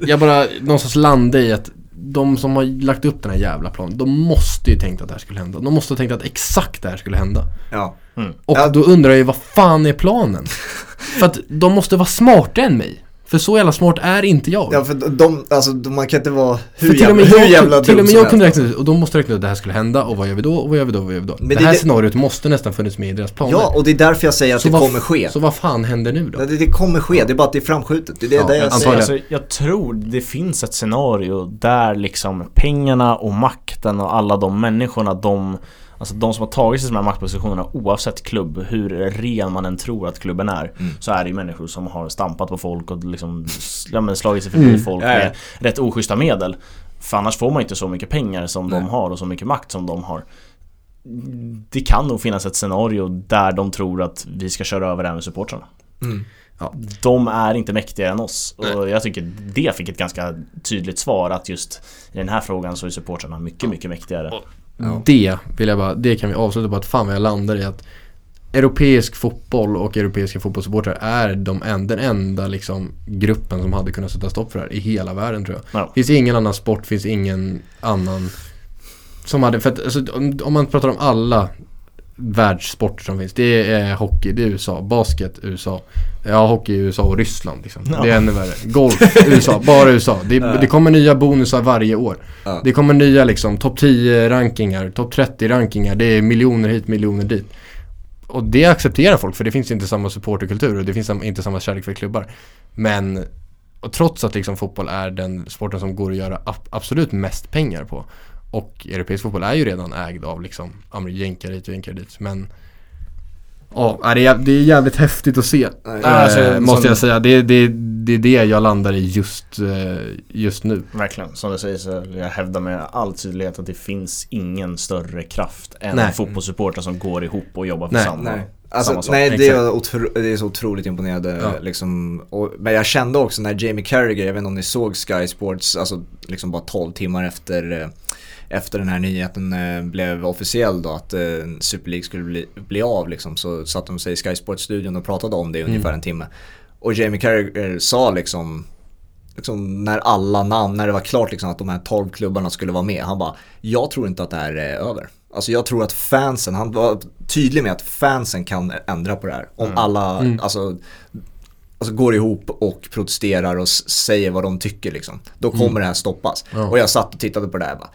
*laughs* jag bara någonstans landar i att de som har lagt upp den här jävla planen, de måste ju tänkt att det här skulle hända. De måste ha tänkt att exakt det här skulle hända. Ja. Mm. Och ja. då undrar jag ju, vad fan är planen? *laughs* För att de måste vara smartare än mig. För så jävla smart är inte jag. Ja för de, alltså man kan inte vara hur, jävla, hur jävla Till och med jag kunde räkna ut, och de måste räkna ut att det här skulle hända och vad gör vi då och vad gör vi då och vad gör vi då. Men det, det här det, scenariot måste nästan funnits med i deras planer. Ja och det är därför jag säger att så det kommer ske. Så vad fan händer nu då? Det, det kommer ske, det är bara att det är framskjutet. Det är det, ja, det jag säger. Alltså, jag tror det finns ett scenario där liksom pengarna och makten och alla de människorna de Alltså de som har tagit sig till de här maktpositionerna oavsett klubb, hur ren man än tror att klubben är mm. Så är det ju människor som har stampat på folk och liksom ja, men slagit sig förbi mm. folk med rätt oschyssta medel För annars får man inte så mycket pengar som Nej. de har och så mycket makt som de har Det kan nog finnas ett scenario där de tror att vi ska köra över även supportrarna mm. Ja. De är inte mäktigare än oss och jag tycker det fick ett ganska tydligt svar att just i den här frågan så är supportrarna mycket, mycket mäktigare. Ja. Det vill jag bara, det kan vi avsluta på att fan vad jag landar i att Europeisk fotboll och europeiska fotbollssupportrar är de en, den enda liksom, gruppen som hade kunnat sätta stopp för det här i hela världen tror jag. Ja. Finns ingen annan sport, finns ingen annan som hade, för att, alltså, om, om man pratar om alla världssporter som finns. Det är hockey, det är USA, basket, USA. Ja, hockey USA och Ryssland liksom. Ja. Det är ännu värre. Golf, *laughs* USA, bara USA. Det, det, kommer nya bonusar varje år. Ja. Det kommer nya liksom topp 10 rankingar, topp 30 rankingar. Det är miljoner hit, miljoner dit. Och det accepterar folk för det finns inte samma supporterkultur och det finns inte samma kärlek för klubbar. Men och trots att liksom fotboll är den sporten som går att göra absolut mest pengar på och europeisk fotboll är ju redan ägd av liksom jänkar hit och jänkar dit. Men Ja, det är, det är jävligt häftigt att se. Äh, alltså, måste jag säga. Det, det, det är det jag landar i just, eh, just nu. Verkligen, som du säger så jag hävdar med all tydlighet att det finns ingen större kraft än nej. fotbollssupportrar som går ihop och jobbar för nej. samma nej. Alltså, nej, det är, otro, det är så otroligt imponerande. Ja. Liksom. Och, men jag kände också när Jamie Carragher, jag vet inte om ni såg Sky Sports, alltså liksom bara 12 timmar efter, eh, efter den här nyheten eh, blev officiell då att eh, Super League skulle bli, bli av liksom, så satt de sig i Sky Sports-studion och pratade om det i mm. ungefär en timme. Och Jamie Carragher sa liksom Liksom när alla namn, när det var klart liksom att de här 12 klubbarna skulle vara med. Han bara, jag tror inte att det här är över. Alltså jag tror att fansen, han var tydlig med att fansen kan ändra på det här. Om mm. alla, mm. Alltså, alltså går ihop och protesterar och säger vad de tycker liksom. Då mm. kommer mm. det här stoppas. Och jag satt och tittade på det här och bara,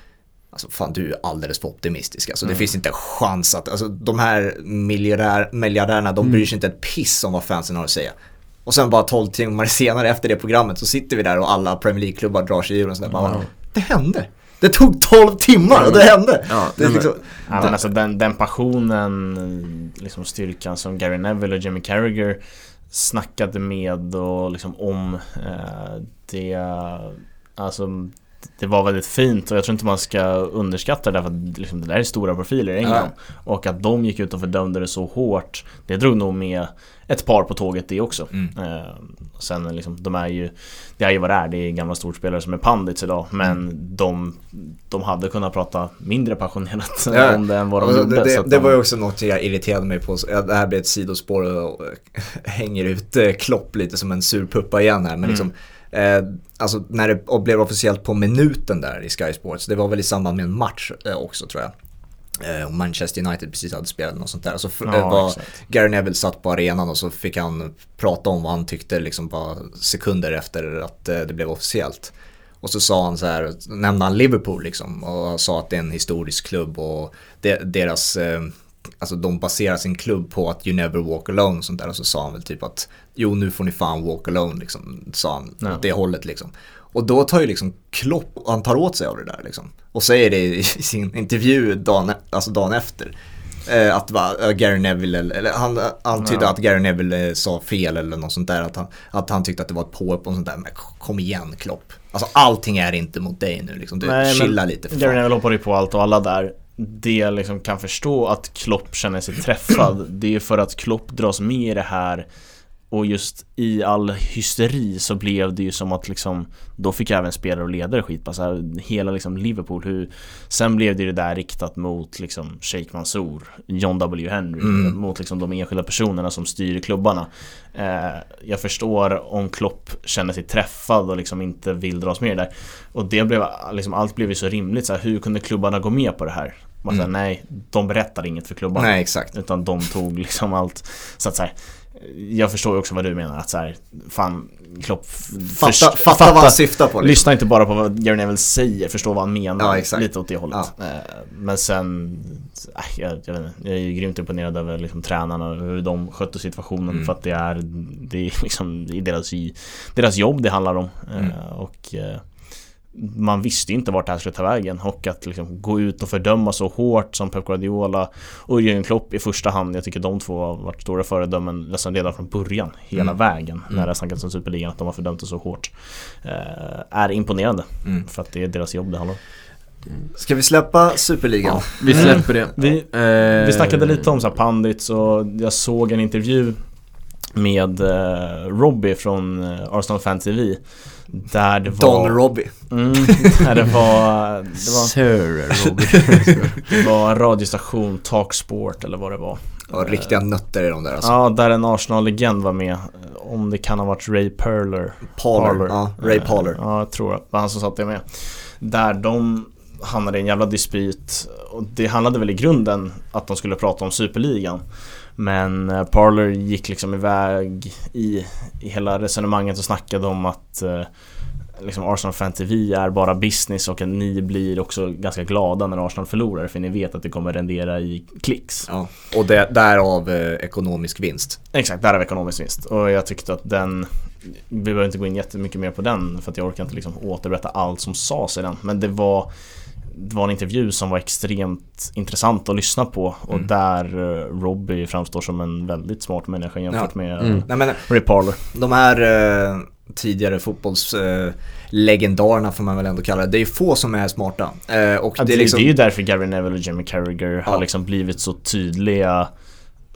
Alltså fan du är alldeles för optimistisk. Alltså, Det mm. finns inte en chans att, alltså, de här miljardär, miljardärerna de bryr sig inte ett piss om vad fansen har att säga. Och sen bara 12 timmar senare efter det programmet så sitter vi där och alla Premier League-klubbar drar sig ur och sådär. Bara, det hände. Det tog 12 timmar och det hände! Ja, det liksom, ja, men alltså den, den passionen, liksom styrkan som Gary Neville och Jimmy Carragher snackade med och liksom om eh, det Alltså det var väldigt fint och jag tror inte man ska underskatta det för att liksom, det där är stora profiler i England. Ja. Och att de gick ut och fördömde det så hårt Det drog nog med ett par på tåget det också. Mm. Eh, sen liksom, de är ju Det är ju vad det är, det är gamla storspelare som är pandits idag men mm. de, de hade kunnat prata mindre passionerat ja. om det än vad de alltså, gjorde. Det, det, det var ju också något jag irriterade mig på. Det här blir ett sidospår och *laughs* hänger ut eh, Klopp lite som en sur puppa igen här. Men mm. liksom, Eh, alltså när det blev officiellt på minuten där i Sky Sports, det var väl i samband med en match eh, också tror jag. Eh, Manchester United precis hade spelat något sånt där. Så ja, var Gary Neville satt på arenan och så fick han prata om vad han tyckte liksom bara sekunder efter att eh, det blev officiellt. Och så sa han så här, nämnde han Liverpool liksom och sa att det är en historisk klubb och deras eh, alltså de baserar sin klubb på att you never walk alone och sånt där. Och så sa han väl typ att jo nu får ni fan walk alone liksom. Sa han ja. åt det hållet liksom. Och då tar ju liksom Klopp, han tar åt sig av det där liksom. Och säger det i *laughs* sin intervju dagen, alltså dagen efter. Eh, att va, Gary Neville, eller han antydde ja. att Gary Neville eh, sa fel eller något sånt där. Att han, att han tyckte att det var ett påhopp och sånt där. Men kom igen Klopp. Alltså allting är inte mot dig nu liksom. Du, Nej, chilla lite för Gary Neville hoppar ju på allt och alla där det jag liksom kan förstå att Klopp känner sig träffad *clears throat* Det är för att Klopp dras med i det här. Och just i all hysteri så blev det ju som att liksom Då fick även spelare och ledare skit alltså, Hela liksom Liverpool hur Sen blev det ju det där riktat mot liksom Sheikh Mansour John W. Henry mm. Mot liksom de enskilda personerna som styr klubbarna. Eh, Jag förstår om Klopp känner sig träffad och liksom inte vill dras med i det där. Och det blev liksom Allt blev ju så rimligt. Så här, Hur kunde klubbarna gå med på det här? Man mm. nej, de berättade inget för klubbarna Nej exakt Utan de tog liksom allt Så att säga jag förstår ju också vad du menar att så här, fan Klopp fatta, fatta, fatta vad han syftar på liksom. Lyssna inte bara på vad Gary Neville säger, förstå vad han menar ja, Lite åt det hållet ja. Eh, men sen äh, jag, jag, vet inte, jag är ju grymt imponerad över liksom, tränarna och hur de skötte situationen mm. för att det är Det är liksom i deras, i deras jobb det handlar om mm. Eh, och eh, man visste inte vart det här skulle ta vägen och att liksom gå ut och fördöma så hårt som Pep Guardiola och Jürgen Klopp i första hand. Jag tycker de två har varit stora föredömen nästan redan från början, hela mm. vägen, när mm. det har snackats om Superligan, att de har fördömt det så hårt. Eh, är imponerande, mm. för att det är deras jobb det handlar om. Ska vi släppa Superligan? Ja, vi släpper det. Vi, eh, vi snackade lite om så här pandits och jag såg en intervju med eh, Robbie från eh, Arsenal Fan TV där det var... Don Robbie. Mm, där det var... Det var Sir Robbie. det var en radiostation, Talksport eller vad det var. Ja, riktiga nötter är de där alltså. Ja, där en Arsenal-legend var med. Om det kan ha varit Ray Perler. Parler, Parler. ja. Ray Parler. Ja, jag tror det. var han som satt det med. Där de hamnade i en jävla dispyt. Och det handlade väl i grunden att de skulle prata om Superligan. Men eh, Parler gick liksom iväg i, i hela resonemanget och snackade om att eh, liksom Arsenal Fan TV är bara business och att ni blir också ganska glada när Arsenal förlorar för ni vet att det kommer rendera i klicks. Ja, och det, därav eh, ekonomisk vinst. Exakt, därav ekonomisk vinst. Och jag tyckte att den vi behöver inte gå in jättemycket mer på den för att jag orkar inte liksom återberätta allt som sades i den. Men det var det var en intervju som var extremt intressant att lyssna på och mm. där uh, Robbie framstår som en väldigt smart människa jämfört ja. med uh, mm. Nej, men, Ray Parler. De här uh, tidigare fotbollslegendarerna får man väl ändå kalla det. Det är få som är smarta. och ja, det, är liksom... det är ju därför Gary Neville och Jimmy Carragher ja. har liksom blivit så tydliga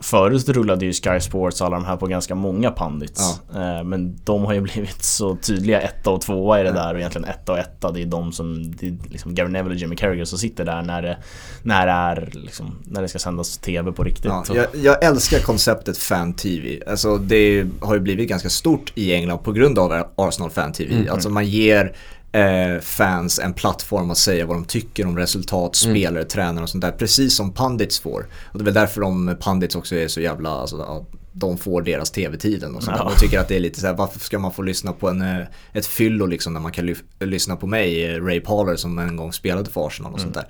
Förut rullade ju Sky Sports och alla de här på ganska många pandits. Ja. Eh, men de har ju *laughs* blivit så tydliga etta och tvåa i det där och egentligen etta och etta det är de som, det är liksom Gary Neville och Jimmy Carragher som sitter där när det, när det, är, liksom, när det ska sändas TV på riktigt. Ja, jag, jag, älskar konceptet Fan-TV. Alltså det har ju blivit ganska stort i England på grund av Arsenal Fan-TV. Mm. Alltså man ger eh, fans en plattform att säga vad de tycker om resultat, mm. spelare, tränare och sånt där. Precis som pandits får. Och det är väl därför de pandits också är så jävla, alltså, de får deras tv-tiden och sånt ja. De tycker att det är lite så här, varför ska man få lyssna på en, eh, ett fyllo liksom när man kan lyssna på mig, eh, Ray Parler som en gång spelade för Arsenal och mm. sånt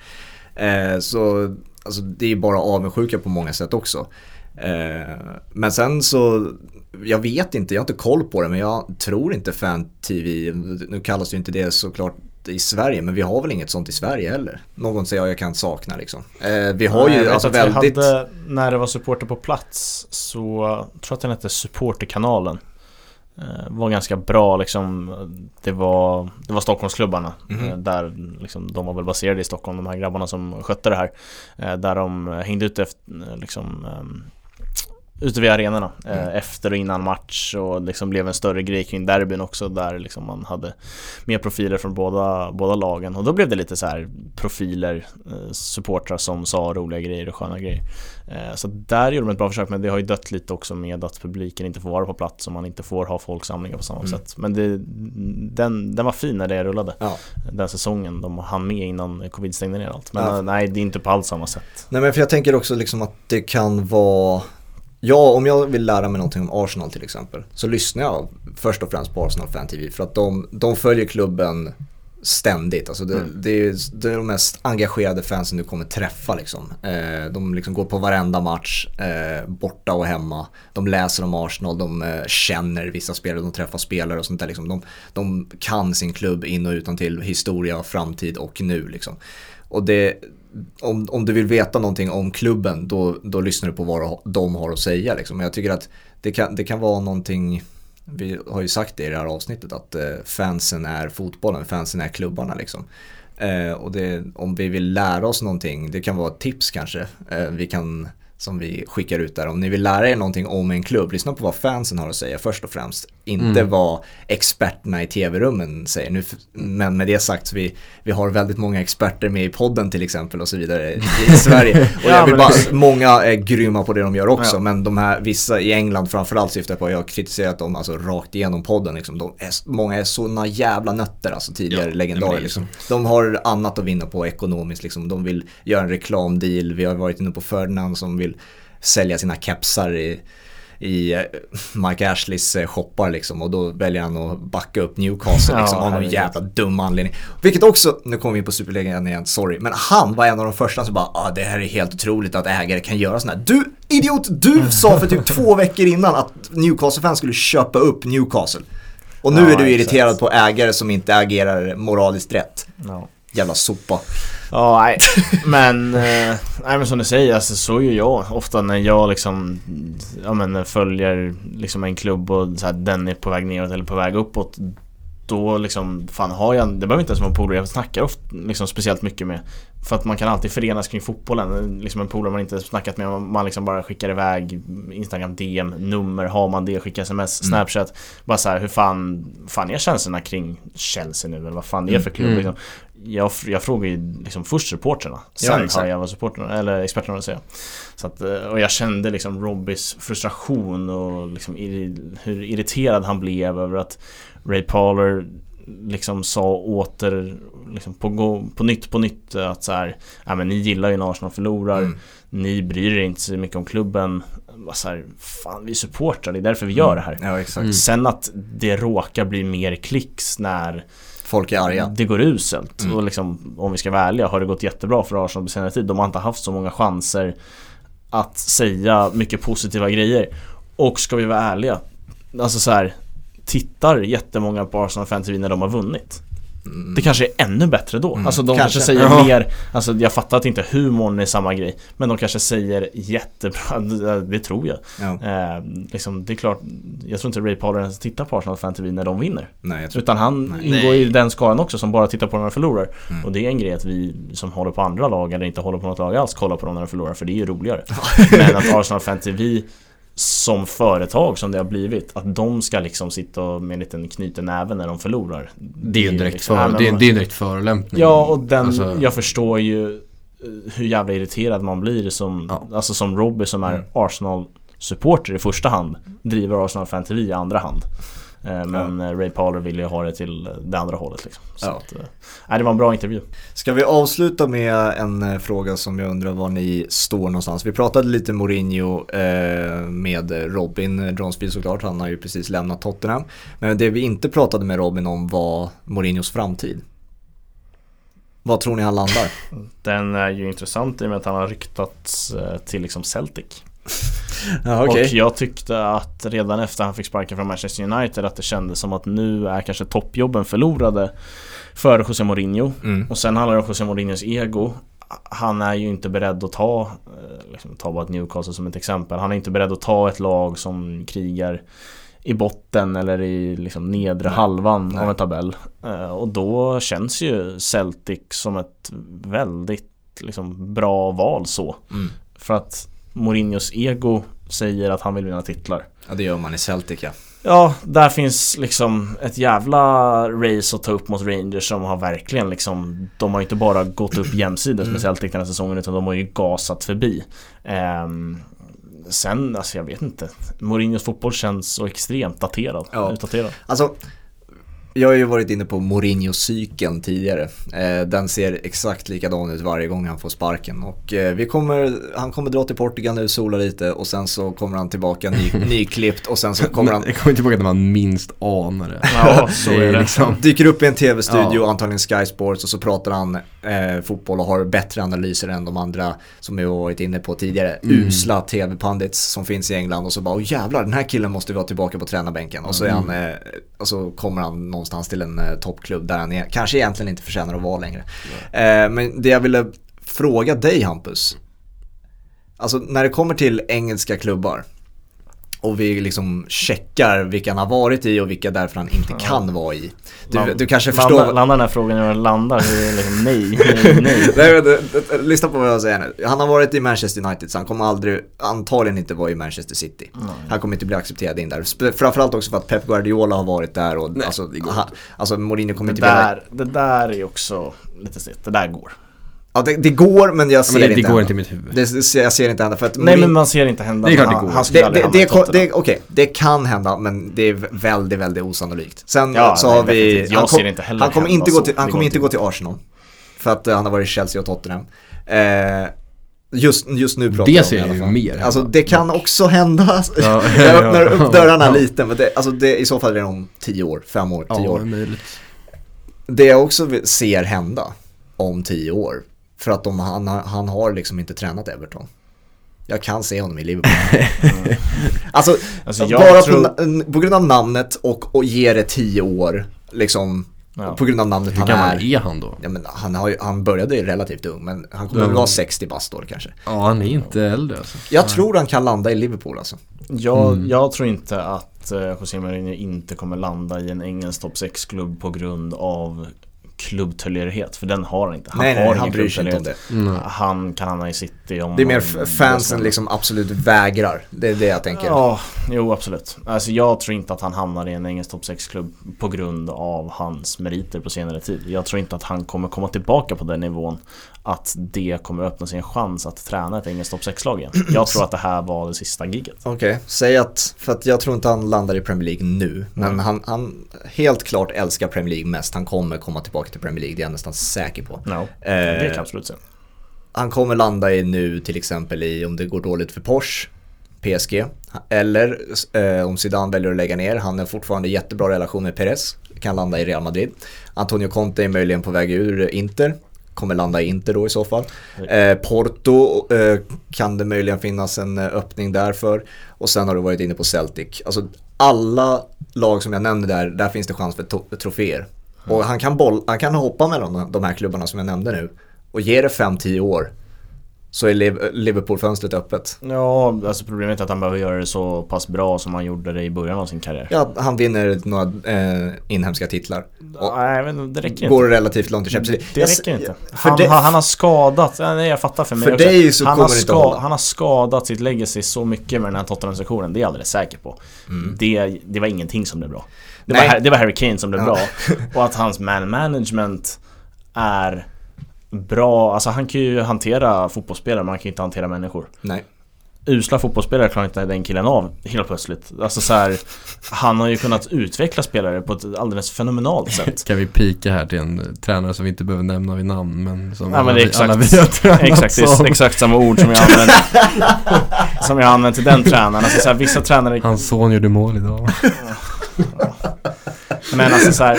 där. Eh, så alltså, det är bara avundsjuka på många sätt också. Eh, men sen så, jag vet inte, jag har inte koll på det men jag tror inte Fan-TV, nu kallas ju inte det såklart i Sverige men vi har väl inget sånt i Sverige heller. Någon säger jag kan sakna liksom. Eh, vi har ju alltså väldigt... Hade, när det var supporter på plats så jag tror att den hette Supporterkanalen. Eh, var ganska bra liksom. Det var, det var Stockholmsklubbarna. Mm -hmm. Där liksom, de var väl baserade i Stockholm, de här grabbarna som skötte det här. Där de hängde ut efter liksom ehm, ute vid arenorna eh, mm. efter och innan match och liksom blev en större grej kring derbyn också där liksom man hade mer profiler från båda, båda lagen och då blev det lite så här profiler, eh, supportrar som sa roliga grejer och sköna grejer. Eh, så där gjorde de ett bra försök men det har ju dött lite också med att publiken inte får vara på plats och man inte får ha folksamlingar på samma mm. sätt. Men det, den, den var fin när det rullade. Ja. Den säsongen, de hann med innan covid stängde ner allt. Men ja. nej, det är inte på alls samma sätt. Nej men för jag tänker också liksom att det kan vara Ja, om jag vill lära mig någonting om Arsenal till exempel så lyssnar jag först och främst på Arsenal Fan TV för att de, de följer klubben ständigt. Alltså det, mm. det, är, det är de mest engagerade fansen du kommer träffa. Liksom. Eh, de liksom går på varenda match, eh, borta och hemma. De läser om Arsenal, de eh, känner vissa spelare, de träffar spelare och sånt där. Liksom. De, de kan sin klubb in och utan till historia, framtid och nu. Liksom. Och det, om, om du vill veta någonting om klubben då, då lyssnar du på vad de har att säga. Liksom. Men jag tycker att det kan, det kan vara någonting, vi har ju sagt det i det här avsnittet, att eh, fansen är fotbollen, fansen är klubbarna. Liksom. Eh, och det, om vi vill lära oss någonting, det kan vara ett tips kanske, eh, vi kan som vi skickar ut där. Om ni vill lära er någonting om en klubb, lyssna på vad fansen har att säga först och främst. Inte mm. vad experterna i tv-rummen säger. Nu, men med det sagt, så vi, vi har väldigt många experter med i podden till exempel och så vidare i, i *laughs* Sverige. Och jag vill bara, många är grymma på det de gör också, ja. men de här vissa i England framförallt syftar på, jag har kritiserat dem alltså rakt igenom podden. Liksom. De är, många är såna jävla nötter, alltså tidigare ja, legendarer. Liksom. De har annat att vinna på ekonomiskt, liksom. de vill göra en reklamdeal. Vi har varit inne på Ferdinand som vill sälja sina kepsar i, i eh, Mike Ashleys eh, shoppar liksom och då väljer han att backa upp Newcastle liksom, ja, av någon jävla dum anledning. Vilket också, nu kommer vi in på Superligan igen, sorry, men han var en av de första som bara ah, det här är helt otroligt att ägare kan göra sådär. Du idiot, du sa för typ två veckor innan att Newcastle-fans skulle köpa upp Newcastle. Och nu ja, är du irriterad exakt. på ägare som inte agerar moraliskt rätt. Ja. Jävla sopa. Ja, nej. Men, eh, nej, men som du säger, alltså, så gör jag ofta när jag liksom ja, men, följer liksom en klubb och så här, den är på väg neråt eller på väg uppåt. Då liksom, fan har jag, det behöver inte ens vara en polare jag snackar ofta, liksom, speciellt mycket med. För att man kan alltid förenas kring fotbollen. Liksom en polare man inte snackat med, man liksom bara skickar iväg Instagram DM, nummer, har man det, skickar sms, mm. Snapchat. Bara så här, hur fan, fan är känslorna kring Chelsea nu eller vad fan det är för klubb mm. liksom jag, jag frågar ju liksom först supporterna. Sen ja, har jag vad supporterna, eller experterna att säga. Så att, eh, och jag kände liksom Robbys frustration och liksom hur irriterad han blev över att Ray Parler liksom sa åter liksom på, på nytt på nytt att så här, ja men ni gillar ju när Arsenal förlorar. Mm. Ni bryr er inte så mycket om klubben. Så här, Fan vi supportrar, det är därför vi gör det här. Ja, mm. Sen att det råkar bli mer klicks när Folk är arga. Det går uselt. Mm. Och liksom, om vi ska vara ärliga har det gått jättebra för Arsenal på senare tid. De har inte haft så många chanser att säga mycket positiva grejer. Och ska vi vara ärliga, alltså så här, tittar jättemånga på Arsenal Fan TV när de har vunnit? Mm. Det kanske är ännu bättre då. Mm. Alltså de kanske, kanske säger Jaha. mer, alltså jag fattar att inte humorn är samma grej. Men de kanske säger jättebra, *laughs* det tror jag. Ja. Eh, liksom, det är klart, jag tror inte Ray Pollard ens tittar på Arsenal Fan TV när de vinner. Nej, Utan han nej. ingår i den skalan också som bara tittar på när de förlorar. Mm. Och det är en grej att vi som håller på andra lag eller inte håller på något lag alls kollar på dem när de förlorar för det är ju roligare. *laughs* men att Arsenal Fan TV som företag som det har blivit Att de ska liksom sitta med en liten knyten näve när de förlorar Det är ju direkt, liksom, för, det är, det är direkt förolämpning Ja och den, alltså. jag förstår ju eh, Hur jävla irriterad man blir som ja. Alltså som Robbie som är mm. Arsenal supporter i första hand Driver Arsenal Fan TV i andra hand men ja. Ray Parler ville ju ha det till det andra hållet liksom. Så ja. att, äh, det var en bra intervju. Ska vi avsluta med en fråga som jag undrar var ni står någonstans. Vi pratade lite Mourinho eh, med Robin Dronsfield såklart, han har ju precis lämnat Tottenham. Men det vi inte pratade med Robin om var Mourinhos framtid. Vad tror ni han landar? Den är ju intressant i och med att han har ryktats till liksom Celtic. *laughs* ja, okay. Och jag tyckte att redan efter han fick sparken från Manchester United att det kändes som att nu är kanske toppjobben förlorade för José Mourinho. Mm. Och sen handlar det om José Mourinhos ego. Han är ju inte beredd att ta, eh, liksom, ta bara ett Newcastle som ett exempel. Han är inte beredd att ta ett lag som krigar i botten eller i liksom nedre Nej. halvan Nej. av en tabell. Eh, och då känns ju Celtic som ett väldigt liksom, bra val så. Mm. För att Mourinhos ego säger att han vill vinna titlar. Ja det gör man i Celtic ja. Ja, där finns liksom ett jävla race att ta upp mot Rangers som har verkligen liksom De har inte bara gått upp jämsides med Celtic den här säsongen utan de har ju gasat förbi. Um, sen, alltså jag vet inte. Mourinhos fotboll känns så extremt daterad. Ja. Utdaterad. Alltså jag har ju varit inne på Mourinho-cykeln tidigare. Eh, den ser exakt likadan ut varje gång han får sparken. Och eh, vi kommer, han kommer dra till Portugal nu, sola lite och sen så kommer han tillbaka ny, *laughs* nyklippt och sen så kommer han... Jag kommer tillbaka när man minst anar det. Ja, så är det. Liksom. Dyker upp i en tv-studio, ja. antagligen Sky Sports och så pratar han eh, fotboll och har bättre analyser än de andra som vi varit inne på tidigare. Mm. Usla tv-pandits som finns i England och så bara, åh jävlar den här killen måste vara tillbaka på tränarbänken. Och så, är han, mm. eh, och så kommer han någonstans till en eh, toppklubb där han är, kanske egentligen inte förtjänar att vara längre. Eh, men det jag ville fråga dig Hampus, alltså när det kommer till engelska klubbar och vi liksom checkar vilka han har varit i och vilka därför han inte kan vara i. Du, Land, du kanske förstår... Landa, landa den här frågan när den landar, hur är liksom nej, nej, *laughs* nej. nej lyssna på vad jag säger nu. Han har varit i Manchester United så han kommer aldrig, antagligen inte vara i Manchester City. Nej. Han kommer inte bli accepterad in där. Framförallt också för att Pep Guardiola har varit där och nej, alltså, han, alltså Mourinho kommer det inte där, bli... Det där är också lite snett, det där går. Ja det, det, går men jag ser ja, men det, inte Det går inte i mitt huvud. Det, jag ser inte hända för att Nej men man ser inte hända. Det är klart det går. Han det, det, det, det, Okej, det kan hända men det är väldigt, väldigt osannolikt. Sen ja, så nej, har vi... Jag han, kom, ser inte heller han kommer inte, gå till, han kommer inte gå till Arsenal. För att uh, han har varit i Chelsea och Tottenham. Uh, Just, just nu pratar det ser jag ju mer hända. Alltså det kan också hända. Ja, *laughs* jag öppnar upp *laughs* dörrarna ja. lite men det, alltså det, i så fall är det om tio år, fem år, tio ja, år. Möjligt. Det jag också ser hända om tio år för att de, han, han har liksom inte tränat Everton. Jag kan se honom i Liverpool. *laughs* Mm. alltså, alltså bara tror... på, på grund av namnet och, och ge det tio år. Liksom, ja. På grund av namnet Hur han är. Hur är han då? Ja, men han, har ju, han började ju relativt ung men han kommer mm. vara 60 bast då kanske. Ja han är inte äldre alltså. Jag Nej. tror han kan landa i Liverpool alltså. Jag, mm. jag tror inte att uh, José Mourinho inte kommer landa i en engelsk topp 6-klubb på grund av klubbtillhörighet för den har han inte. Han nej, har nej, han bryr sig inte om det. Mm. Han kan hamna i city om Det är mer fansen liksom absolut vägrar. Det är det jag tänker. Ja, jo absolut. Alltså jag tror inte att han hamnar i en engelsk topp 6-klubb på grund av hans meriter på senare tid. Jag tror inte att han kommer komma tillbaka på den nivån att det kommer öppna sig en chans att träna ett engelskt topp 6-lag igen. Jag tror att det här var det sista giget. Okej, okay. säg att, för att jag tror inte han landar i Premier League nu, men mm. han, han helt klart älskar Premier League mest. Han kommer komma tillbaka till Premier League, det är jag nästan säker på. No, eh, det kan jag absolut säga. Han kommer landa i nu till exempel i om det går dåligt för Porsche, PSG. Eller eh, om Zidane väljer att lägga ner, han har fortfarande jättebra relation med Perez, kan landa i Real Madrid. Antonio Conte är möjligen på väg ur Inter, kommer landa i Inter då i så fall. Eh, Porto eh, kan det möjligen finnas en eh, öppning därför. Och sen har du varit inne på Celtic. Alltså alla lag som jag nämnde där, där finns det chans för troféer. Och han kan, boll, han kan hoppa mellan de här klubbarna som jag nämnde nu. Och ge det 5-10 år så är Liverpool-fönstret öppet. Ja, alltså problemet är att han behöver göra det så pass bra som han gjorde det i början av sin karriär. Ja, han vinner några eh, inhemska titlar. Nej, men det räcker går inte. relativt långt i Champions Det räcker inte. Han, det, han, har skadat, nej jag fattar för mig För också. dig så han kommer har, det inte hålla. han har skadat sitt legacy så mycket med den här Tottenham-sessionen, det är jag alldeles säker på. Mm. Det, det var ingenting som blev bra. Det, var, det var Harry Kane som blev ja. bra. Och att hans man management är bra, alltså han kan ju hantera fotbollsspelare men han kan ju inte hantera människor. Nej. Usla fotbollsspelare klarar inte den killen av helt plötsligt. Alltså så här, han har ju kunnat utveckla spelare på ett alldeles fenomenalt *laughs* sätt. Kan vi pika här till en tränare som vi inte behöver nämna vid namn men som ja, alla, men det är exakt, alla vi har tränat exakt, det är exakt samma ord som jag använt *laughs* Som jag använt till den tränaren. Alltså så här, vissa tränare Hans son gjorde mål idag. *laughs* Men alltså så här,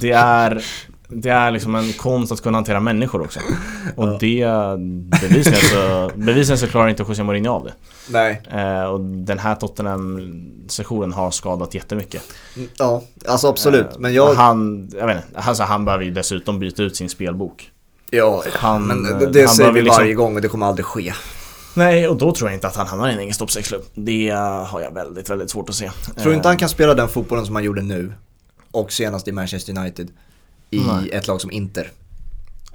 Det är det är liksom en konst att kunna hantera människor också. Och det bevisligen så, bevisligen så klarar inte José Mourinho av det. Nej. Eh, och den här Tottenham-sessionen har skadat jättemycket. Ja, alltså absolut. Eh, men jag... Han, jag vet inte, alltså han behöver ju dessutom byta ut sin spelbok. Ja, han, men det, det han säger vi liksom... varje gång och det kommer aldrig ske. Nej, och då tror jag inte att han hamnar i en engelsk topp 6-klubb. Det har jag väldigt, väldigt svårt att se. Tror du inte han kan spela den fotbollen som han gjorde nu? Och senast i Manchester United? I Nej. ett lag som Inter.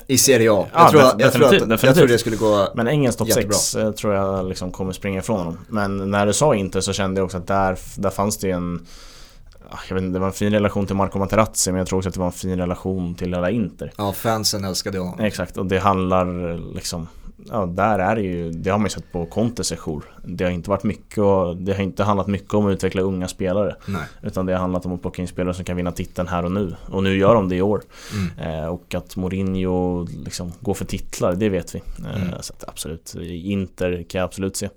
I Serie A. Jag, ja, tror, jag, jag, tror att, jag tror det skulle gå Men engelsk topp 6 eh, tror jag liksom kommer springa ifrån honom. Men när du sa Inter så kände jag också att där, där fanns det en jag vet inte, det var en fin relation till Marco Materazzi men jag tror också att det var en fin relation till hela Inter. Ja, fansen älskade honom. Exakt, och det handlar liksom ja, där är det ju, det har man ju sett på Contes session. Det har inte varit mycket och det har inte handlat mycket om att utveckla unga spelare. Nej. Utan det har handlat om att plocka in spelare som kan vinna titeln här och nu. Och nu gör de det i år. Mm. Eh, och att Mourinho liksom går för titlar, det vet vi. Eh, mm. Så att absolut, Inter kan jag absolut se.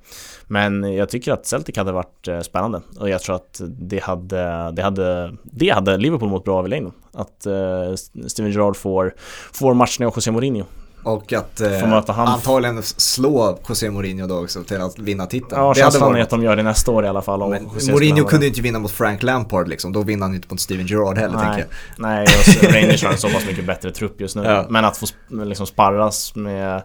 Men jag tycker att Celtic hade varit eh, spännande. Och jag tror att det hade, det hade, det hade Liverpool mått bra av i längden. Att eh, Steven Gerrard får, får matcherna av José Mourinho. Och att eh, antagligen slå José Mourinho då också till att vinna titeln. Ja, känslan är att de gör det nästa år i alla fall. Men Mourinho kunde ju inte vinna mot Frank Lampard liksom. Då vinner han inte mot Steven Gerrard heller Nej. tänker jag. Nej, och Rangers har en så pass mycket bättre trupp just nu. Ja. Men att få liksom sparras med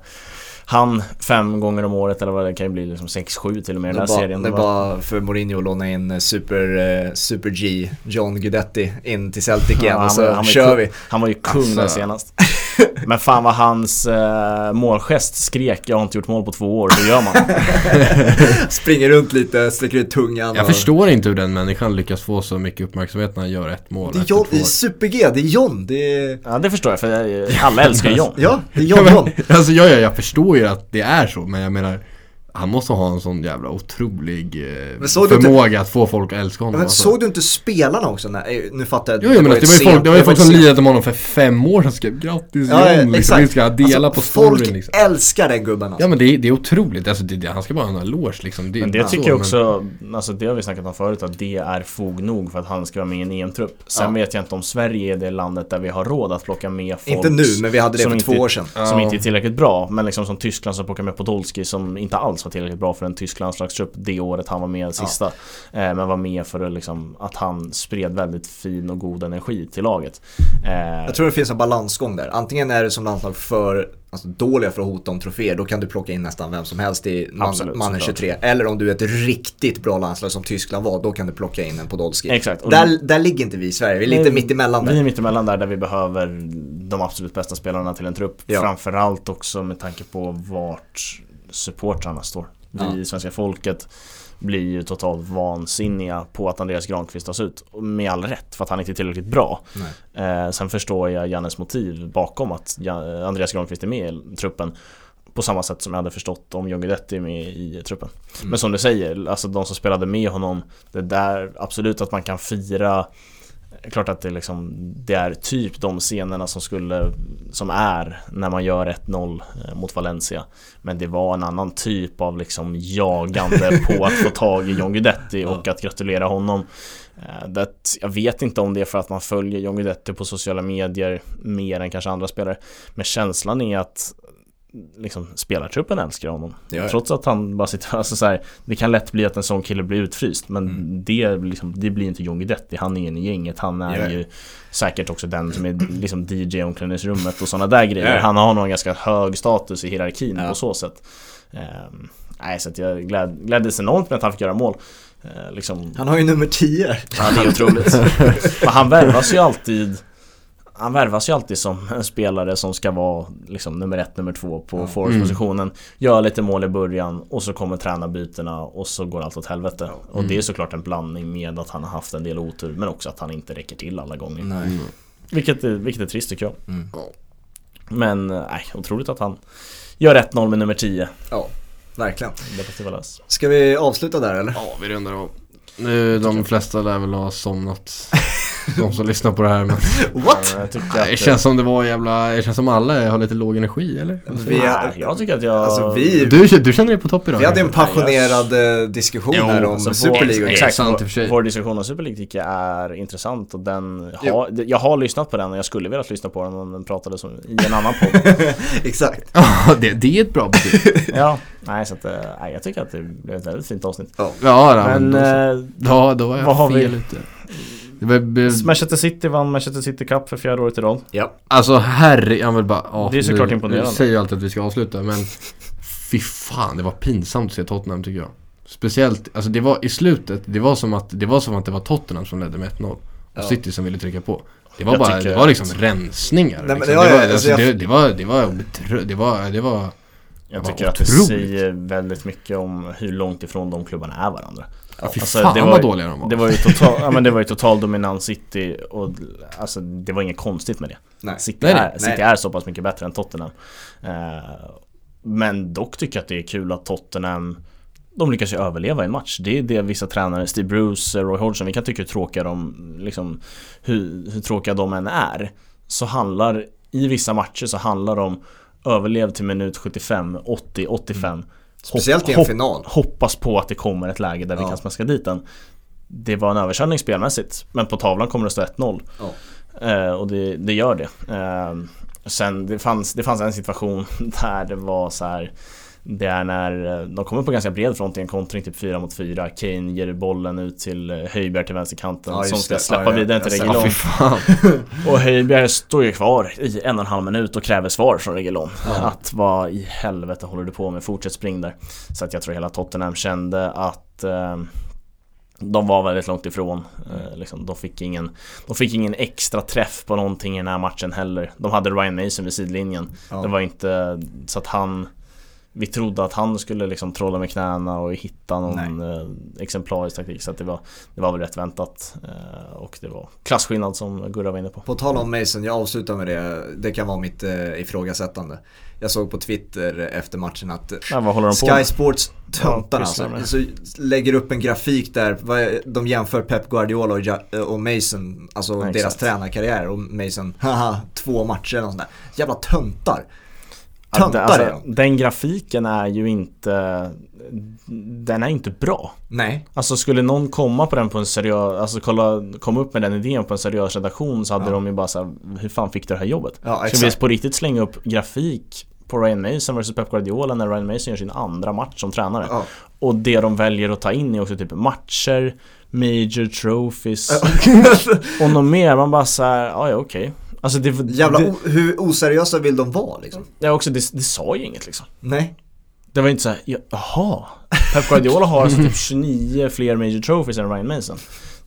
han fem gånger om året eller vad det kan ju bli, liksom 6-7 till och med i den här bara, serien. Det var för Mourinho att låna in eh, Super, uh, Super G, John Guidetti in till Celtic igen ja, och så han kör vi. Han var ju kung alltså. senast. *laughs* *laughs* Men fan vad hans uh, målgest skrek jag har inte gjort mål på två år, hur gör man? *laughs* Springer runt lite, sträcker ut tungan. Jag och... förstår inte hur den människan lyckas få så mycket uppmärksamhet när han gör ett mål Det är John, det är Super-G, det är John. Det är... Ja det förstår jag, för alla älskar *laughs* John. ja, det är John John. alltså ja, ja, jag förstår ju att det är så, men jag menar han måste ha en sån jävla otrolig eh, förmåga inte, att få folk att älska honom. Men alltså. såg du inte spelarna också? När, eh, nu fattar jag. Jo, jo men det, var ju folk, det var ju folk som lirade med honom för fem år sedan skrev grattis ja, John, liksom. Vi ska dela alltså, på storyn Folk liksom. älskar den gubben alltså. Ja men det är, det är otroligt, alltså, det, han ska bara ha en eloge liksom. Det, men det tycker så, jag också, men... alltså det har vi snackat om förut, att det är fog nog för att han ska vara med i en EM-trupp. Sen ja. vet jag inte om Sverige är det landet där vi har råd att plocka med folk Inte nu, men vi hade det för två år sedan. Som inte är tillräckligt bra, men liksom som Tyskland som plockar med Podolski som inte alls var tillräckligt bra för en tysk landslagstrupp det året han var med sista. Ja. Eh, men var med för att, liksom, att han spred väldigt fin och god energi till laget. Eh, jag tror det finns en balansgång där. Antingen är det som landslag för alltså, dåliga för att hota om troféer, då kan du plocka in nästan vem som helst i man, Absolut, mannen 23. Eller om du är ett riktigt bra landslag som Tyskland var, då kan du plocka in en Podolski. Exakt. Där, där ligger inte vi i Sverige, vi är lite nej, mittemellan där. Vi är mittemellan där, där vi behöver de absolut bästa spelarna till en trupp. Ja. Framförallt också med tanke på vart supportrarna står. Vi, ja. svenska folket, blir ju totalt vansinniga på att Andreas Granqvist tas ut. Med all rätt, för att han inte är tillräckligt bra. Eh, sen förstår jag Jannes motiv bakom att Andreas Granqvist är med i truppen. På samma sätt som jag hade förstått om John Guidetti är med i truppen. Mm. Men som du säger, alltså de som spelade med honom, det där absolut att man kan fira klart att det, liksom, det är typ de scenerna som skulle Som är när man gör 1-0 eh, mot Valencia. Men det var en annan typ av liksom jagande *laughs* på att få tag i John Guidetti och att gratulera honom. Eh, det, Jag vet inte om det är för att man följer John Guidetti på sociala medier mer än kanske andra spelare. Men känslan är att liksom, spelartruppen älskar honom. Ja. Trots att han bara sitter, *laughs* alltså så här, det kan lätt bli att en sån kille blir utfryst men mm. det, liksom, det blir inte John Guidetti, han är en i gänget, han är ja. ju säkert också den som är liksom DJ i omklädningsrummet och sådana där grejer. Ja. Han har nog en ganska hög status i hierarkin på så sätt. Um, nej, så jag gläd, gläddes enormt med att han fick göra mål. Uh, liksom. Han har ju nummer 10. Ja, det är otroligt. *laughs* men han värvas ju alltid han värvas ju alltid som en spelare som ska vara liksom nummer ett, nummer två på ja. forwardspositionen. Mm. Gör lite mål i början och så kommer tränarbytena och så går allt åt helvete. Ja. Och det är mm. såklart en blandning med att han har haft en del otur men också att han inte räcker till alla gånger. Nej. Mm. Vilket, är, vilket är trist tycker jag. Mm. Men nej, otroligt att han gör 1-0 med nummer 10. Ja, verkligen. Ska vi avsluta där eller? Ja, vi rundar av. Nu, de flesta lär väl ha somnat *laughs* de som lyssnar på det här men *laughs* What? Ja, det känns som det var jävla, det känns som alla har lite låg energi eller? Vi, Nej, jag tycker att jag... Alltså, vi, du, du känner dig på topp idag? Vi hade en passionerad jag... Eh, diskussion jo, här om alltså, Super League Exakt, vår, vår diskussion om Super League tycker jag är intressant och den har, jag har lyssnat på den och jag skulle velat lyssna på den om den pratades i en annan podd. *laughs* Exakt. Ja, det, det är ett bra betyg. *laughs* Ja, nej så att, eh, nej, jag tycker att det blev ett väldigt fint avsnitt. Ja, ja men, men då, då, då var jag fel ute Manchester City vann Manchester City Cup för fjärde året i rad. Ja. Alltså herre, jag vill bara... Oh, det är såklart imponerande. Du säger ju alltid att vi ska avsluta men Fy fan, det var pinsamt att se Tottenham tycker jag. Speciellt, alltså det var i slutet, det var som att det var, som att det var Tottenham som ledde med 1-0. Och ja. City som ville trycka på. Det var jag bara, det var liksom rensningar. Nej, liksom. det, var, det, alltså, det, det, var, det var, det var, det var jag tycker att det säger väldigt mycket om hur långt ifrån de klubbarna är varandra. Ja, fy alltså, fan det var, vad dåliga de var. Det var ju total, ja, men det var ju total dominans City och alltså, det var inget konstigt med det. Nej. City, nej, är, City nej. är så pass mycket bättre än Tottenham. Uh, men dock tycker jag att det är kul att Tottenham de lyckas ju överleva i en match. Det är det vissa tränare, Steve Bruce, Roy Hodgson, vi kan tycka hur tråkiga de, liksom, hur, hur tråkiga de än är. Så handlar, i vissa matcher så handlar de överlev till minut 75, 80, 85. Mm. Speciellt i en final. Hoppas på att det kommer ett läge där ja. vi kan smaska dit den. Det var en överkörning spelmässigt, men på tavlan kommer det stå 1-0. Ja. Eh, och det, det, gör det. Eh, sen det fanns, det fanns en situation *laughs* där det var så här det är när eh, de kommer på ganska bred front i en kontring, typ 4 mot 4. Kane ger bollen ut till eh, Höjbjerg till vänsterkanten ja, som ska släppa ja, vidare till Reguilon. Ja, *laughs* och Höjbjerg står ju kvar i en och en halv minut och kräver svar från Reguilon. Att vad i helvete håller du på med? Fortsätt spring där. Så att jag tror hela Tottenham kände att eh, de var väldigt långt ifrån. Eh, liksom, de, fick ingen, de fick ingen extra träff på någonting i den här matchen heller. De hade Ryan Mason vid sidlinjen. Det var inte så att han vi trodde att han skulle liksom trolla med knäna och hitta någon Nej. Eh, exemplarisk taktik. Så det, var, det var väl rätt väntat. Eh, och det var klasskillnad som Gurra var inne på. På tal om Mason, jag avslutar med det. Det kan vara mitt eh, ifrågasättande. Jag såg på Twitter efter matchen att ja, Sky Sports töntar ja, alltså, så lägger upp en grafik där de jämför Pep Guardiola och, Mason, alltså ja, deras tränarkarriär och Mason, haha, två matcher och sånt där. Jävla töntar. Töntar alltså, Den grafiken är ju inte Den är inte bra. Nej. Alltså skulle någon komma på den på en seriös Alltså kolla, komma upp med den idén på en seriös redaktion så hade ja. de ju bara såhär Hur fan fick du det här jobbet? Ja, Ska vi på riktigt slänga upp grafik på Ryan Mason vs Pep Guardiola när Ryan Mason gör sin andra match som tränare? Ja. Och det de väljer att ta in är också typ matcher Major trophies *laughs* Och något mer, man bara såhär, ja ja okej Alltså det, Jävla det, hur oseriösa vill de vara liksom? Ja också, det, det sa ju inget liksom Nej Det var inte såhär, jaha Pep Guardiola har alltså typ 29 fler major trophies än Ryan Mason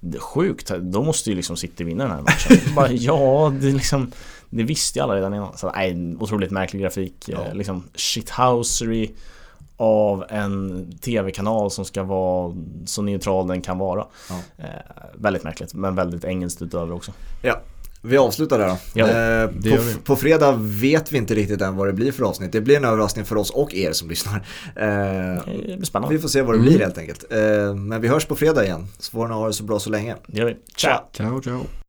Det är sjukt, då måste ju liksom City vinna den här matchen Bara, *laughs* Ja, det liksom Det visste ju alla redan innan Så nej, otroligt märklig grafik ja. Eh, liksom shithousery av en tv-kanal som ska vara så neutral den kan vara. Ja. Eh, väldigt märkligt, men väldigt engelskt utöver också. Ja, vi avslutar där då. Ja, eh, på, på, fredag vet vi inte riktigt än vad det blir för avsnitt. Det blir en överraskning för oss och er som lyssnar. Eh, vi får se vad det blir mm. helt enkelt. Eh, men vi hörs på fredag igen. Så får ni ha det så bra så länge. Det gör vi. Ciao! Ciao, ciao.